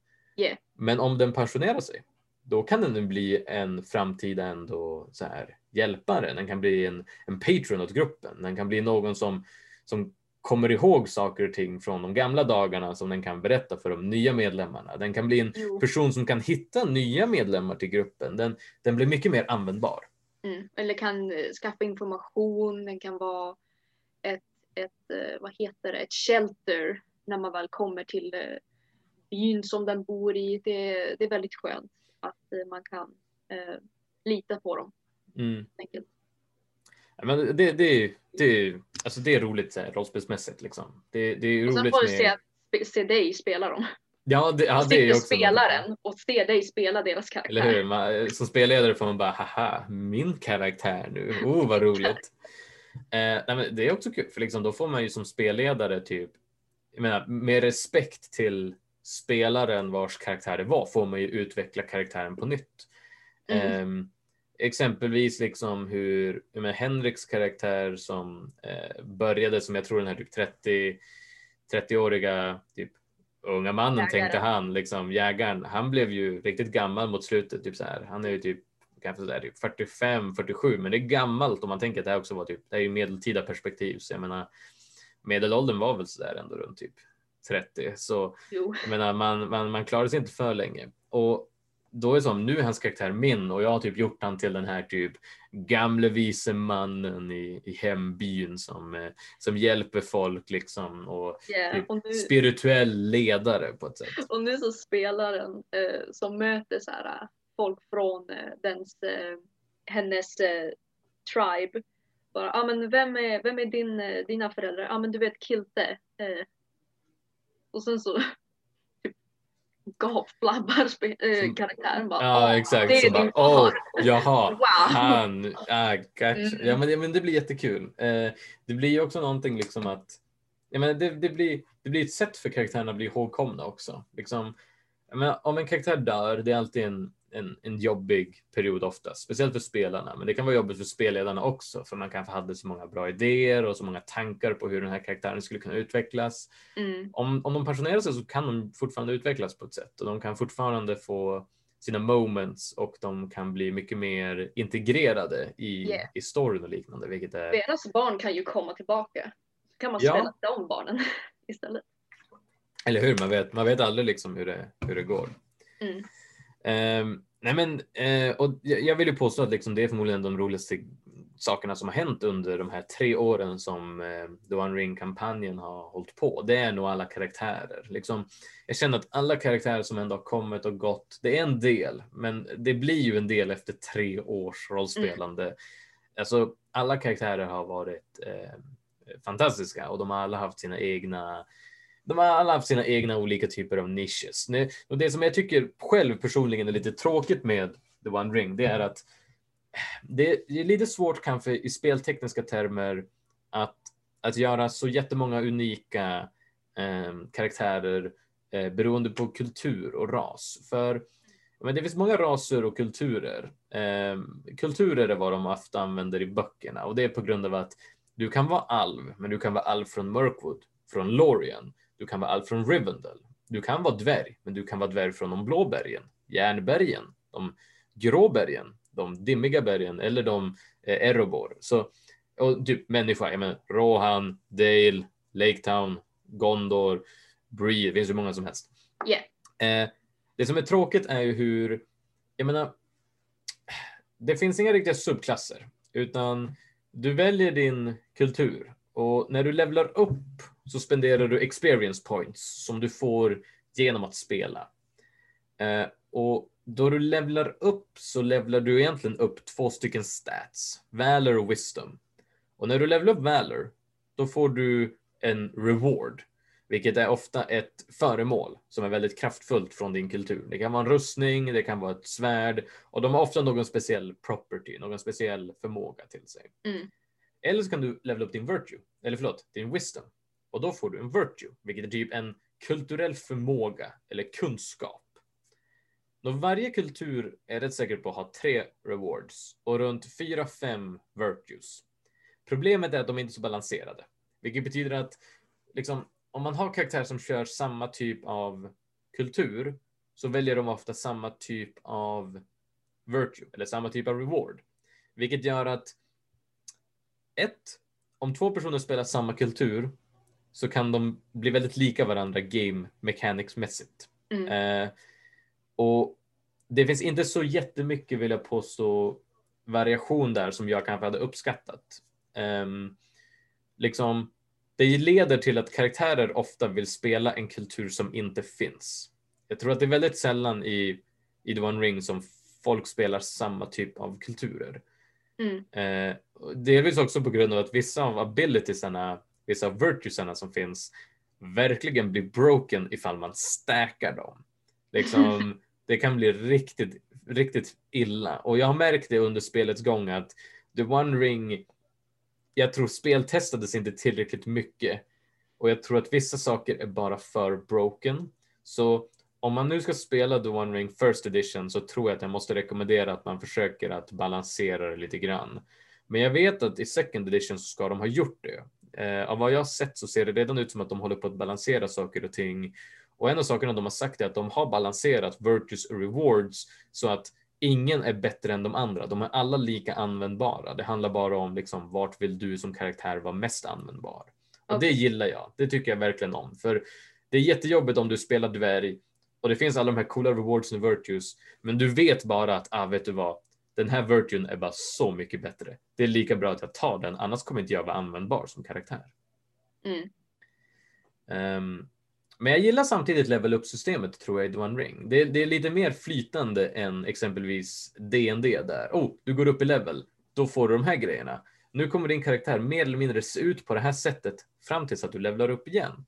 Yeah. Men om den pensionerar sig, då kan den bli en framtida ändå så här hjälpare. Den kan bli en, en patron åt gruppen. Den kan bli någon som, som kommer ihåg saker och ting från de gamla dagarna som den kan berätta för de nya medlemmarna. Den kan bli en Jo. person som kan hitta nya medlemmar till gruppen. Den, den blir mycket mer användbar. Mm. Eller kan eh, skaffa information, den kan vara ett, ett eh, vad heter det, ett shelter när man väl kommer till eh, byn som den bor i. Det, det är väldigt skönt att man kan eh, lita på dem. Mm. enkelt. Men det, det, är- det, alltså det är roligt så här, rollspelsmässigt. Liksom. Det, det är Och sen roligt får du med... se, se dig spela dem. Ja, det, ja, det är också spelaren och se dig spela deras karaktär. Eller hur? Man, som spelledare får man bara, haha, min karaktär nu. Oh, vad roligt. Eh, nej, men det är också kul, för liksom, då får man ju som spelledare typ, jag menar, med respekt till spelaren vars karaktär det var, får man ju utveckla karaktären på nytt. Mm. Ehm, exempelvis liksom hur menar, Henriks karaktär som eh, började som jag tror den här typ 30 30-åriga typ unga mannen Jägaren. tänkte han, liksom jägaren, han blev ju riktigt gammal mot slutet. Typ så här. Han är ju typ kanske så där, typ 45, 47, men det är gammalt om man tänker att det här också var typ, det är ju medeltida perspektiv. Så jag menar, medelåldern var väl så där ändå runt typ 30. Så Jo. jag menar, man, man, man klarar sig inte för länge. Och då är som, nu är hans karaktär min och jag har typ gjort han till den här typ gamle vise mannen i, i hembyn som, eh, som hjälper folk liksom och Yeah. Typ Och, nu, spirituell ledare på ett sätt. och nu så spelar den eh, som möter så här, eh, folk från eh, dens, eh, hennes eh, tribe. Bara, ah, men vem är, vem är din, dina föräldrar? Ja ah, men du vet Kilte. Och sen så gapflabbar Som- karaktären bara. Ja "Ah, exakt. Det är din bara, far. jaha, Wow. han, ah, gotcha. Mm. ja, men, men det blir jättekul. Eh, det blir ju också någonting liksom att, jag menar, det, det, blir, det blir ett sätt för karaktärerna att bli ihågkomna också. Liksom, men om en karaktär dör, det är alltid en, en, en jobbig period oftast, speciellt för spelarna, men det kan vara jobbigt för spelledarna också, för man kanske hade så många bra idéer och så många tankar på hur den här karaktären skulle kunna utvecklas. Mm. Om, om de pensionerar sig så kan de fortfarande utvecklas på ett sätt och de kan fortfarande få sina moments och de kan bli mycket mer integrerade i, Yeah. i storyn och liknande, vilket är Deras barn kan ju komma tillbaka. Så kan man Ja. spela de barnen istället. Eller hur? Man vet, man vet aldrig liksom hur det, hur det går. Mm. Ehm, nej men, eh, och jag vill ju påstå att liksom det är förmodligen de roligaste sakerna som har hänt under de här tre åren som eh, The One Ring-kampanjen har hållit på. Det är nog alla karaktärer. Liksom, jag känner att alla karaktärer som ändå har kommit och gått, det är en del, men det blir ju en del efter tre års rollspelande. Alltså, alla karaktärer har varit eh, fantastiska och de har alla haft sina egna de har alla haft sina egna olika typer av nisches. Och det som jag tycker själv personligen är lite tråkigt med The One Ring, det är att eh, det är lite svårt kanske i speltekniska termer att, att göra så jättemånga unika eh, karaktärer eh, beroende på kultur och ras. För men det finns många raser och kulturer. Eh, kulturer är vad de ofta använder i böckerna och det är på grund av att du kan vara alv, men du kan vara alv från Mirkwood, från Lorien. Du kan vara alv från Rivendell. Du kan vara dvärg, men du kan vara dvärg från de blå bergen, järnbergen, de grå bergen, de dimmiga bergen eller de eh, Erebor. Så, och typ människa, jag menar Rohan, Dale, Lake Town, Gondor, Bree, det finns hur många som helst. Yeah. Eh, det som är tråkigt är ju hur, jag menar, det finns inga riktiga subklasser, utan du väljer din kultur och när du levlar upp så spenderar du experience points som du får genom att spela. Eh, och då du levlar upp så levlar du egentligen upp två stycken stats, Valor och Wisdom. Och när du levlar upp Valor, då får du en reward, vilket är ofta ett föremål som är väldigt kraftfullt från din kultur. Det kan vara en rustning, det kan vara ett svärd och de har ofta någon speciell property, någon speciell förmåga till sig. Mm. Eller så kan du levela upp din virtue, eller förlåt, din wisdom. Och då får du en virtue, vilket är typ en kulturell förmåga eller kunskap. Och varje kultur är rätt säker på att ha tre rewards och runt fyra, fem virtues. Problemet är att de inte är så balanserade, vilket betyder att liksom, om man har karaktärer som kör samma typ av kultur så väljer de ofta samma typ av virtue eller samma typ av reward, vilket gör att ett, om två personer spelar samma kultur så kan de bli väldigt lika varandra game mechanics mässigt. Mm. Eh, och det finns inte så jättemycket vill jag påstå variation där som jag kanske hade uppskattat. Ehm, liksom, det leder till att karaktärer ofta vill spela en kultur som inte finns. Jag tror att det är väldigt sällan i, i The One Ring som folk spelar samma typ av kulturer. Mm. Eh, delvis också på grund av att vissa av abilitiesarna, vissa av virtuesarna som finns verkligen blir broken ifall man stackar dem. Liksom, det kan bli riktigt, riktigt illa. Och jag har märkt det under spelets gång att The One Ring, jag tror speltestades inte tillräckligt mycket. Och jag tror att vissa saker är bara för broken. Så om man nu ska spela The One Ring First Edition så tror jag att jag måste rekommendera att man försöker att balansera det lite grann. Men jag vet att i Second Edition så ska de ha gjort det. Eh, av vad jag har sett så ser det redan ut som att de håller på att balansera saker och ting. Och en av sakerna de har sagt är att de har balanserat virtues och rewards så att ingen är bättre än de andra. De är alla lika användbara. Det handlar bara om liksom, vart vill du som karaktär vara mest användbar. Och det Okej. gillar jag. Det tycker jag verkligen om. För det är jättejobbigt om du spelar dvärg och det finns alla de här coola rewards och virtues, men du vet bara att, ah, vet du vad, den här virtuen är bara så mycket bättre. Det är lika bra att jag tar den, annars kommer inte jag vara användbar som karaktär. Mm. Ehm, men jag gillar samtidigt level up-systemet tror jag i The One Ring. Det, det är lite mer flytande än exempelvis D&D där. Oh, du går upp i level, då får du de här grejerna. Nu kommer din karaktär mer eller mindre se ut på det här sättet fram tills att du levlar upp igen.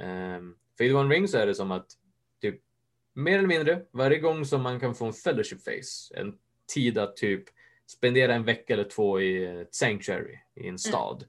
Um, för i The One Ring så är det som att typ mer eller mindre varje gång som man kan få en fellowship face, en tid att typ spendera en vecka eller två i ett sanctuary i en stad,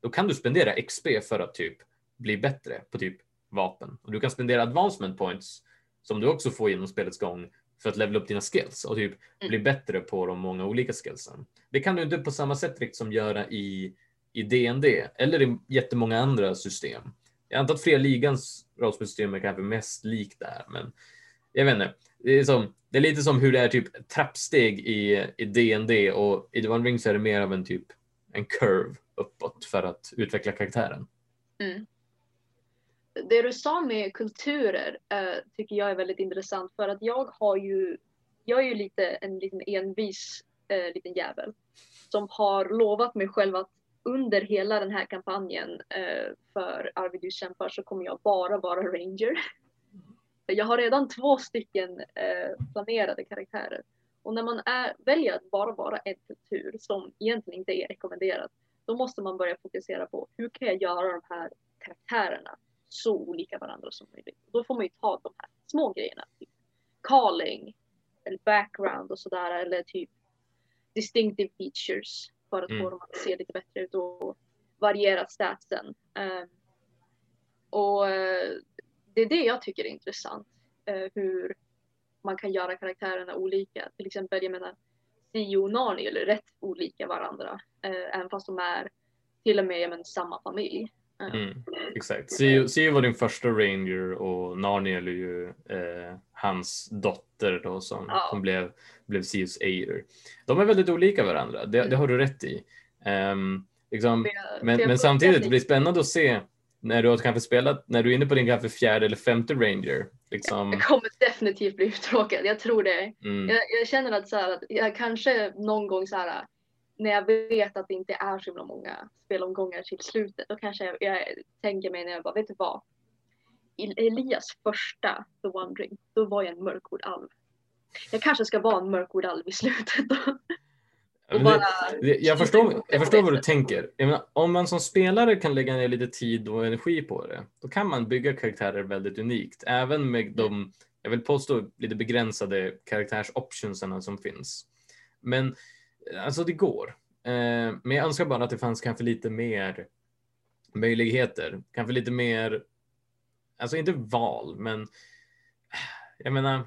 då kan du spendera XP för att typ bli bättre på typ vapen. Och du kan spendera advancement points som du också får genom spelets gång för att levela upp dina skills och typ Mm. bli bättre på de många olika skillsen. Det kan du inte på samma sätt riktigt som göra i, i D&D eller i jättemånga andra system. Jag antar att Fria Ligans rollspelssystem är kanske mest likt där, men jag vet inte. Det är, som, det är lite som hur det är typ trappsteg i, i D&D och i The One Ring så är det mer av en typ en curve uppåt för att utveckla karaktären. Mm. Det du sa med kulturer äh, tycker jag är väldigt intressant för att jag har ju, jag är ju lite en liten envis äh, liten jävel som har lovat mig själv att under hela den här kampanjen äh, för Arvidus kämpar så kommer jag bara vara ranger. Jag har redan två stycken eh, planerade karaktärer och när man är, väljer att bara vara en kultur som egentligen inte är rekommenderat då måste man börja fokusera på hur kan jag göra de här karaktärerna så olika varandra som möjligt. Då får man ju ta de här små grejerna. Typ calling, eller background och sådär. Eller typ distinctive features för att Mm. få dem att se lite bättre ut och variera statsen. Um, och eh, det är det jag tycker är intressant. eh, hur man kan göra karaktärerna olika. Till exempel, jag menar, Sio och Nani är rätt olika varandra. eh, även fast de är till och med menar, samma familj. Eh, Mm, exakt. Sio Sio var din första ranger och Narniel är ju eh, hans dotter då som, Ja. som blev, blev Sios aider. De är väldigt olika varandra, det, det har du rätt i. Ehm, liksom, men, men samtidigt, det blir spännande att se när du har kanske spelat, när du är inne på din kanske fjärde eller femte ranger. Liksom, Jag kommer definitivt bli uttråkad, jag tror det. mm, Jag, jag känner att, så här, att jag kanske någon gång så här, när jag vet att det inte är så himla många spelomgångar till slutet, då kanske jag, jag tänker mig när jag bara, vet du vad? I Elias första The One Ring, då var jag en mörkord alv. Jag kanske ska vara en mörkord alv i slutet då. Och bara, jag, förstår, jag förstår vad du tänker. Menar, om man som spelare kan lägga ner lite tid och energi på det, då kan man bygga karaktärer väldigt unikt. Även med de, jag vill påstå, lite begränsade karaktärsoptionserna som finns. Men alltså det går. Eh, men jag önskar bara att det fanns kanske lite mer möjligheter. Kanske lite mer, alltså inte val, men jag menar.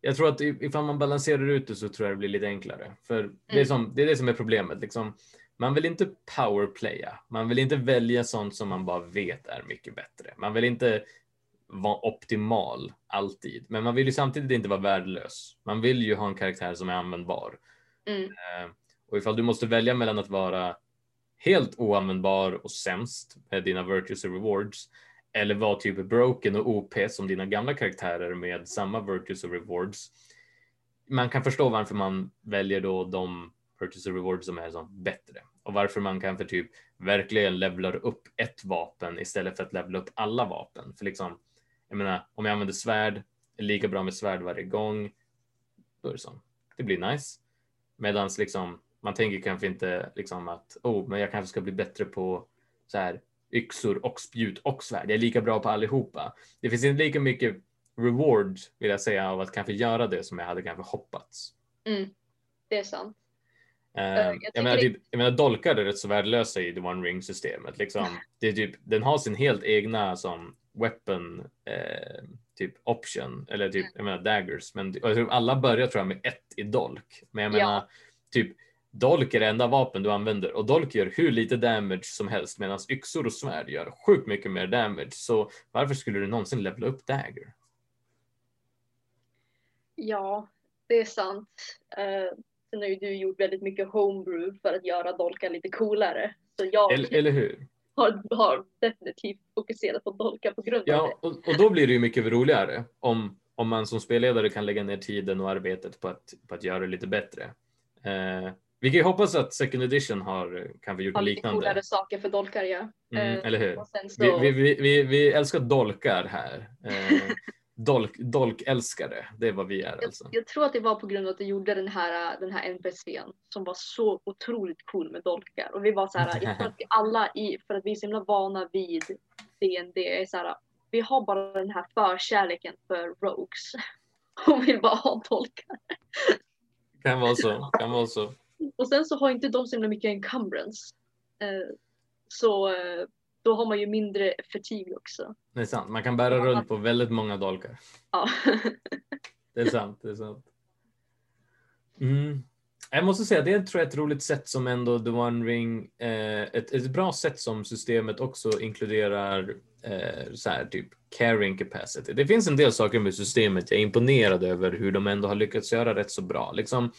Jag tror att ifall man balanserar ut det så tror jag det blir lite enklare. För det, är Mm. som, det är det som är problemet. Liksom. Man vill inte powerplaya. Man vill inte välja sånt som man bara vet är mycket bättre. Man vill inte vara optimal alltid. Men man vill ju samtidigt inte vara värdelös. Man vill ju ha en karaktär som är användbar. mm, Eh, Och ifall du måste välja mellan att vara helt oanvändbar och sämst med dina virtues och rewards eller var typ broken och OP som dina gamla karaktärer med samma virtues och rewards. Man kan förstå varför man väljer då de virtues och rewards som är som bättre och varför man kan för typ verkligen levlar upp ett vapen istället för att levla upp alla vapen. För liksom, jag menar, om jag använder svärd, är lika bra med svärd varje gång, då är det så. Det blir nice. Medans liksom, man tänker kanske inte liksom att oh, men jag kanske ska bli bättre på så här yxor och spjut och svärd. Jag är lika bra på allihopa. Det finns inte lika mycket reward vill jag säga av att kanske göra det som jag hade kanske hoppats. mm, det är sant. Eh, jag jag, menar, det- jag menar dolkar är rätt så värdelösa i the one ring systemet. Liksom, det är typ, den har sin helt egna som weapon eh, typ option eller typ Mm. jag menar daggers. Men tror alla börjar tror jag med ett i dolk. Men jag Ja. menar typ dolk är det enda vapen du använder och dolk gör hur lite damage som helst medan yxor och svärd gör sjukt mycket mer damage. Så varför skulle du någonsin levela upp dagger? Ja, det är sant. Uh, sen har ju du gjort väldigt mycket homebrew för att göra dolkar lite coolare. Så jag Eller, eller hur? har, har definitivt fokuserat på dolkar på grund av Ja, och, och då blir det ju mycket roligare om, om man som spelledare kan lägga ner tiden och arbetet på att, på att göra det lite bättre. Eh, vi kan ju hoppas att second edition har kanske gjort. Har liknande. coolare saker för dolkar ja. Mm, Eh, eller hur? Så, Vi, vi, vi, vi, älskar dolkar här. Eh, dolk, dolkälskare, det är vad vi är jag, alltså. jag tror att det var på grund av att du gjorde den här, den här NPCn som var så otroligt cool med dolkar. Och vi var så här, jag tror att vi alla i, för att vi är så himla vana vid DND, är så här, vi har bara den här förkärleken för rogues. Och vill bara ha dolkar. Kan vara så, kan vara så. Och sen så har inte de så himla mycket encumbrance. Eh, så eh, då har man ju mindre fatigue också. Det är sant, man kan bära Ja. runt på väldigt många dolkar. Ja. Det är sant, det är sant. Mm. Jag måste säga, det tror jag är ett roligt sätt som ändå The One Ring, eh, ett, ett bra sätt som systemet också inkluderar eh, så här, typ carrying capacity. Det finns en del saker med systemet jag är imponerad över hur de ändå har lyckats göra rätt så bra. Liksom,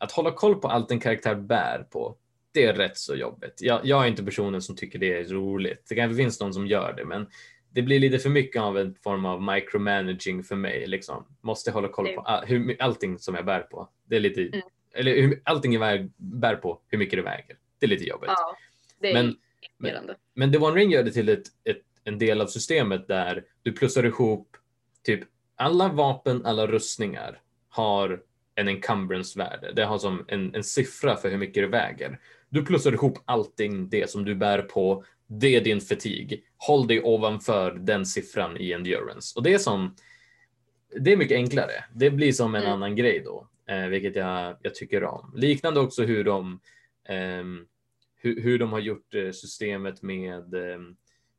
att hålla koll på allt en karaktär bär på, det är rätt så jobbigt. Jag, jag är inte personen som tycker det är roligt. Det kanske finns någon som gör det, men det blir lite för mycket av en form av micromanaging för mig. Liksom. Måste hålla koll på all, hur, allting som jag bär på. Det är lite, Mm. eller hur, allting jag bär på, hur mycket det väger. Det är lite jobbigt. ja, det är Men- imponerande. Men The One Ring gör det till ett, ett, en del av systemet där du plussar ihop typ alla vapen, alla rustningar har en encumbrance-värde. Det har som en, en siffra för hur mycket det väger. Du plussar ihop allting det som du bär på. Det är din fatig. Håll dig ovanför den siffran i endurance. Och det är som det är mycket enklare. Det blir som en Mm. annan grej då, eh, vilket jag, jag tycker om. Liknande också hur de ehm, hur, hur de har gjort eh, systemet med, eh,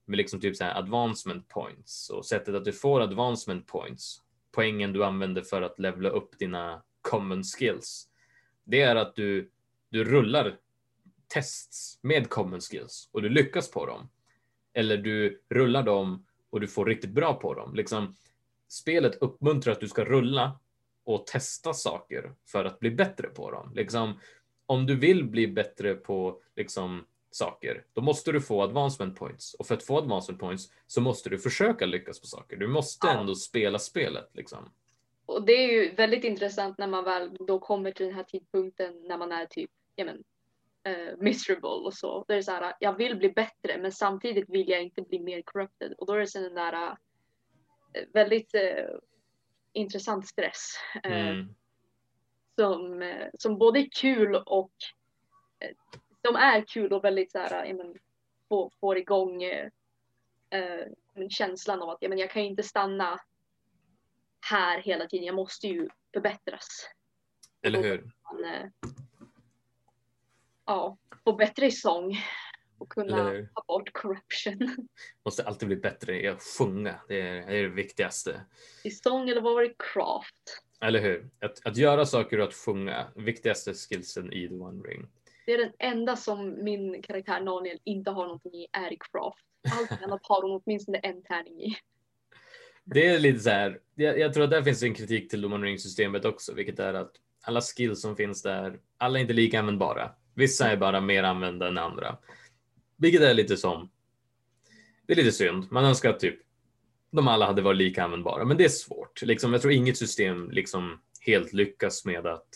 med liksom typ så här advancement points och sättet att du får advancement points, poängen du använder för att levla upp dina common skills. Det är att du, du rullar tests med common skills och du lyckas på dem. Eller du rullar dem och du får riktigt bra på dem. Liksom, spelet uppmuntrar att du ska rulla och testa saker för att bli bättre på dem. Liksom, om du vill bli bättre på liksom, saker, då måste du få advancement points. Och för att få advancement points så måste du försöka lyckas på saker. Du måste ändå spela spelet. Liksom. Och det är ju väldigt intressant när man väl då kommer till den här tidpunkten när man är typ, ja men, eh, miserable och så. Då är det så här, jag vill bli bättre men samtidigt vill jag inte bli mer corrupted. Och då är det så den där eh, väldigt eh, intressant stress. eh, Mm. som, eh, som både är kul och eh, som är kul och väldigt så här, ja, men, får, får igång eh, eh, känslan av att ja, men jag kan ju inte stanna här hela tiden. Jag måste ju förbättras. Eller hur? Man, eh, ja, få bättre i sång och kunna ta bort corruption. Måste alltid bli bättre i att sjunga. Det är, det är det viktigaste. I sång eller vad var det? Craft. Eller hur? Att, att göra saker och att sjunga. Viktigaste skillsen i The One Ring. Det är den enda som min karaktär Daniel inte har någonting i är i craft. Allt annat har hon åtminstone en tärning i. Det är lite så här. Jag, jag tror att där finns en kritik till The Ring-systemet också, vilket är att alla skills som finns där, alla är inte lika användbara. Vissa är bara mer använda än andra. Vilket är lite som, det är lite synd. Man önskar att typ de alla hade varit lika användbara, men det är svårt. Liksom, jag tror inget system liksom helt lyckas med att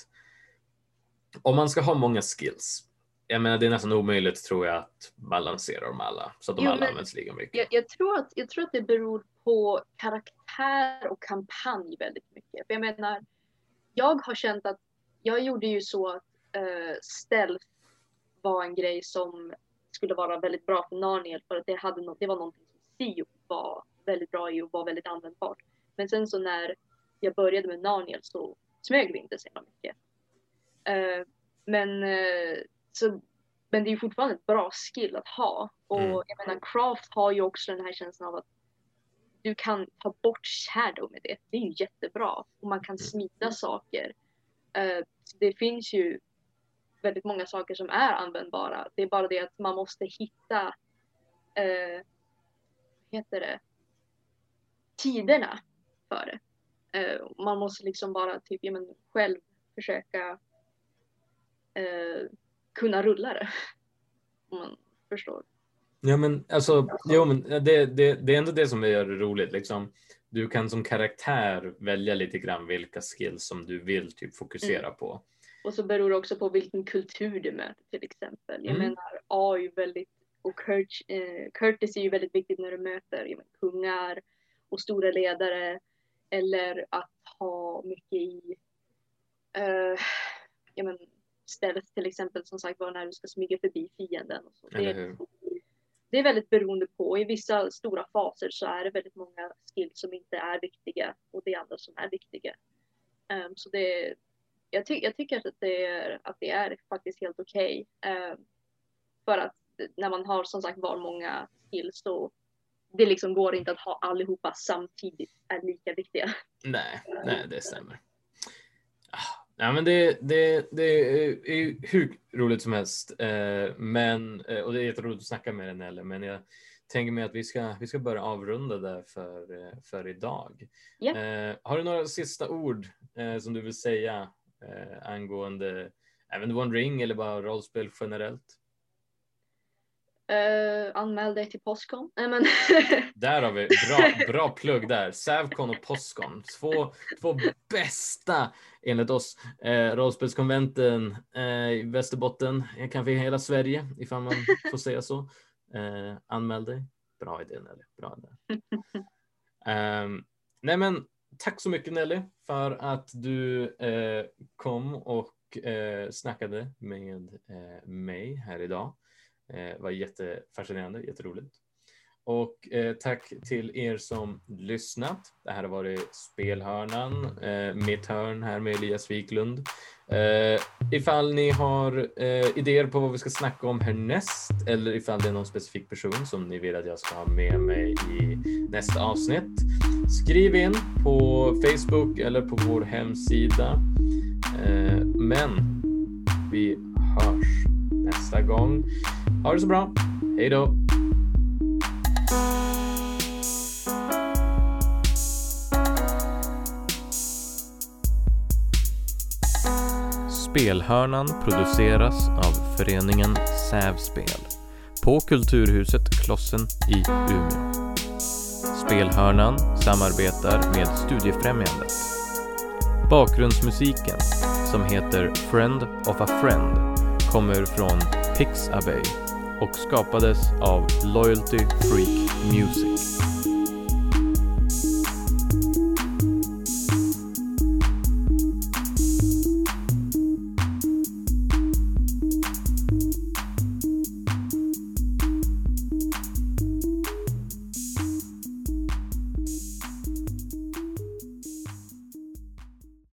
om man ska ha många skills, jag menar det är nästan omöjligt tror jag att balansera dem alla så att de Jo, alla används lika mycket. Jag, jag, tror att, jag tror att det beror på karaktär och kampanj väldigt mycket. För jag menar, jag har känt att jag gjorde ju så att uh, stealth var en grej som skulle vara väldigt bra för Narniel för att det, hade no det var någonting som Sio var väldigt bra i och var väldigt användbart. Men sen så när jag började med Narniel så smög vi inte så mycket. Eh, men, eh, så, men det är ju fortfarande ett bra skill att ha. Och Mm. jag menar, Craft har ju också den här känslan av att du kan ta bort shadow med det. Det är ju jättebra. Och man kan smida saker. Eh, så det finns ju väldigt många saker som är användbara. Det är bara det att man måste hitta vad heter det? tiderna för det. Eh, man måste liksom bara typ, ja, men, själv försöka eh, kunna rulla det. Om man förstår. Ja men alltså, jo, men det, det, det är ändå det som gör det roligt. Liksom. Du kan som karaktär välja lite grann vilka skills som du vill typ fokusera på. Och så beror det också på vilken kultur du möter till exempel. Jag Mm. menar A är ju väldigt, och Kurt, eh, Curtis är ju väldigt viktigt när du möter ja, men, kungar och stora ledare. Eller att ha mycket i eh, ja, men, stealth till exempel som sagt var när du ska smyga förbi fienden. Och så. Det, hur? det är väldigt beroende på. I vissa stora faser så är det väldigt många skills som inte är viktiga och det är andra som är viktiga. Ehm, så det, jag, ty jag tycker att det är, att det är faktiskt helt okej. Ehm, för att när man har som sagt var många skills så det liksom går inte att ha allihopa samtidigt är lika viktiga. Nej, nej, det stämmer. Ja, men det, det, det är hur roligt som helst, eh, men, eh, och det är jätteroligt att snacka med dig Nelle, men jag tänker mig att vi ska, vi ska börja avrunda där för, eh, för idag. Yeah. Har du några sista ord som du vill säga angående även One Ring eller bara rollspel generellt? Uh, anmäl dig till Postcon. Nej, men där har vi, bra, bra plugg där. Sävcon och Postcon. Två, två bästa enligt oss. Eh, rollspelskonventen eh, i Västerbotten, kanske i hela Sverige ifall man får säga så. Eh, anmäl dig. Bra idé Nelly. Bra idé. Um, nej men tack så mycket Nelly för att du eh, kom och eh, snackade med eh, mig här idag. Eh, var jättefascinerande, jätteroligt. Och eh, tack till er som lyssnat. Det här har varit Spelhörnan, eh, mitt hörn här med Elias Wiklund. Eh, ifall ni har eh, idéer på vad vi ska snacka om härnäst eller ifall det är någon specifik person som ni vill att jag ska ha med mig i nästa avsnitt. Skriv in på Facebook eller på vår hemsida. Eh, men vi hörs nästa gång. Ha det så bra. Hej då! Spelhörnan produceras av föreningen Sävspel på Kulturhuset Klossen i Umeå. Spelhörnan samarbetar med Studiefrämjandet. Bakgrundsmusiken, som heter Friend of a Friend, kommer från Pixabay och skapades av Loyalty Freak Music.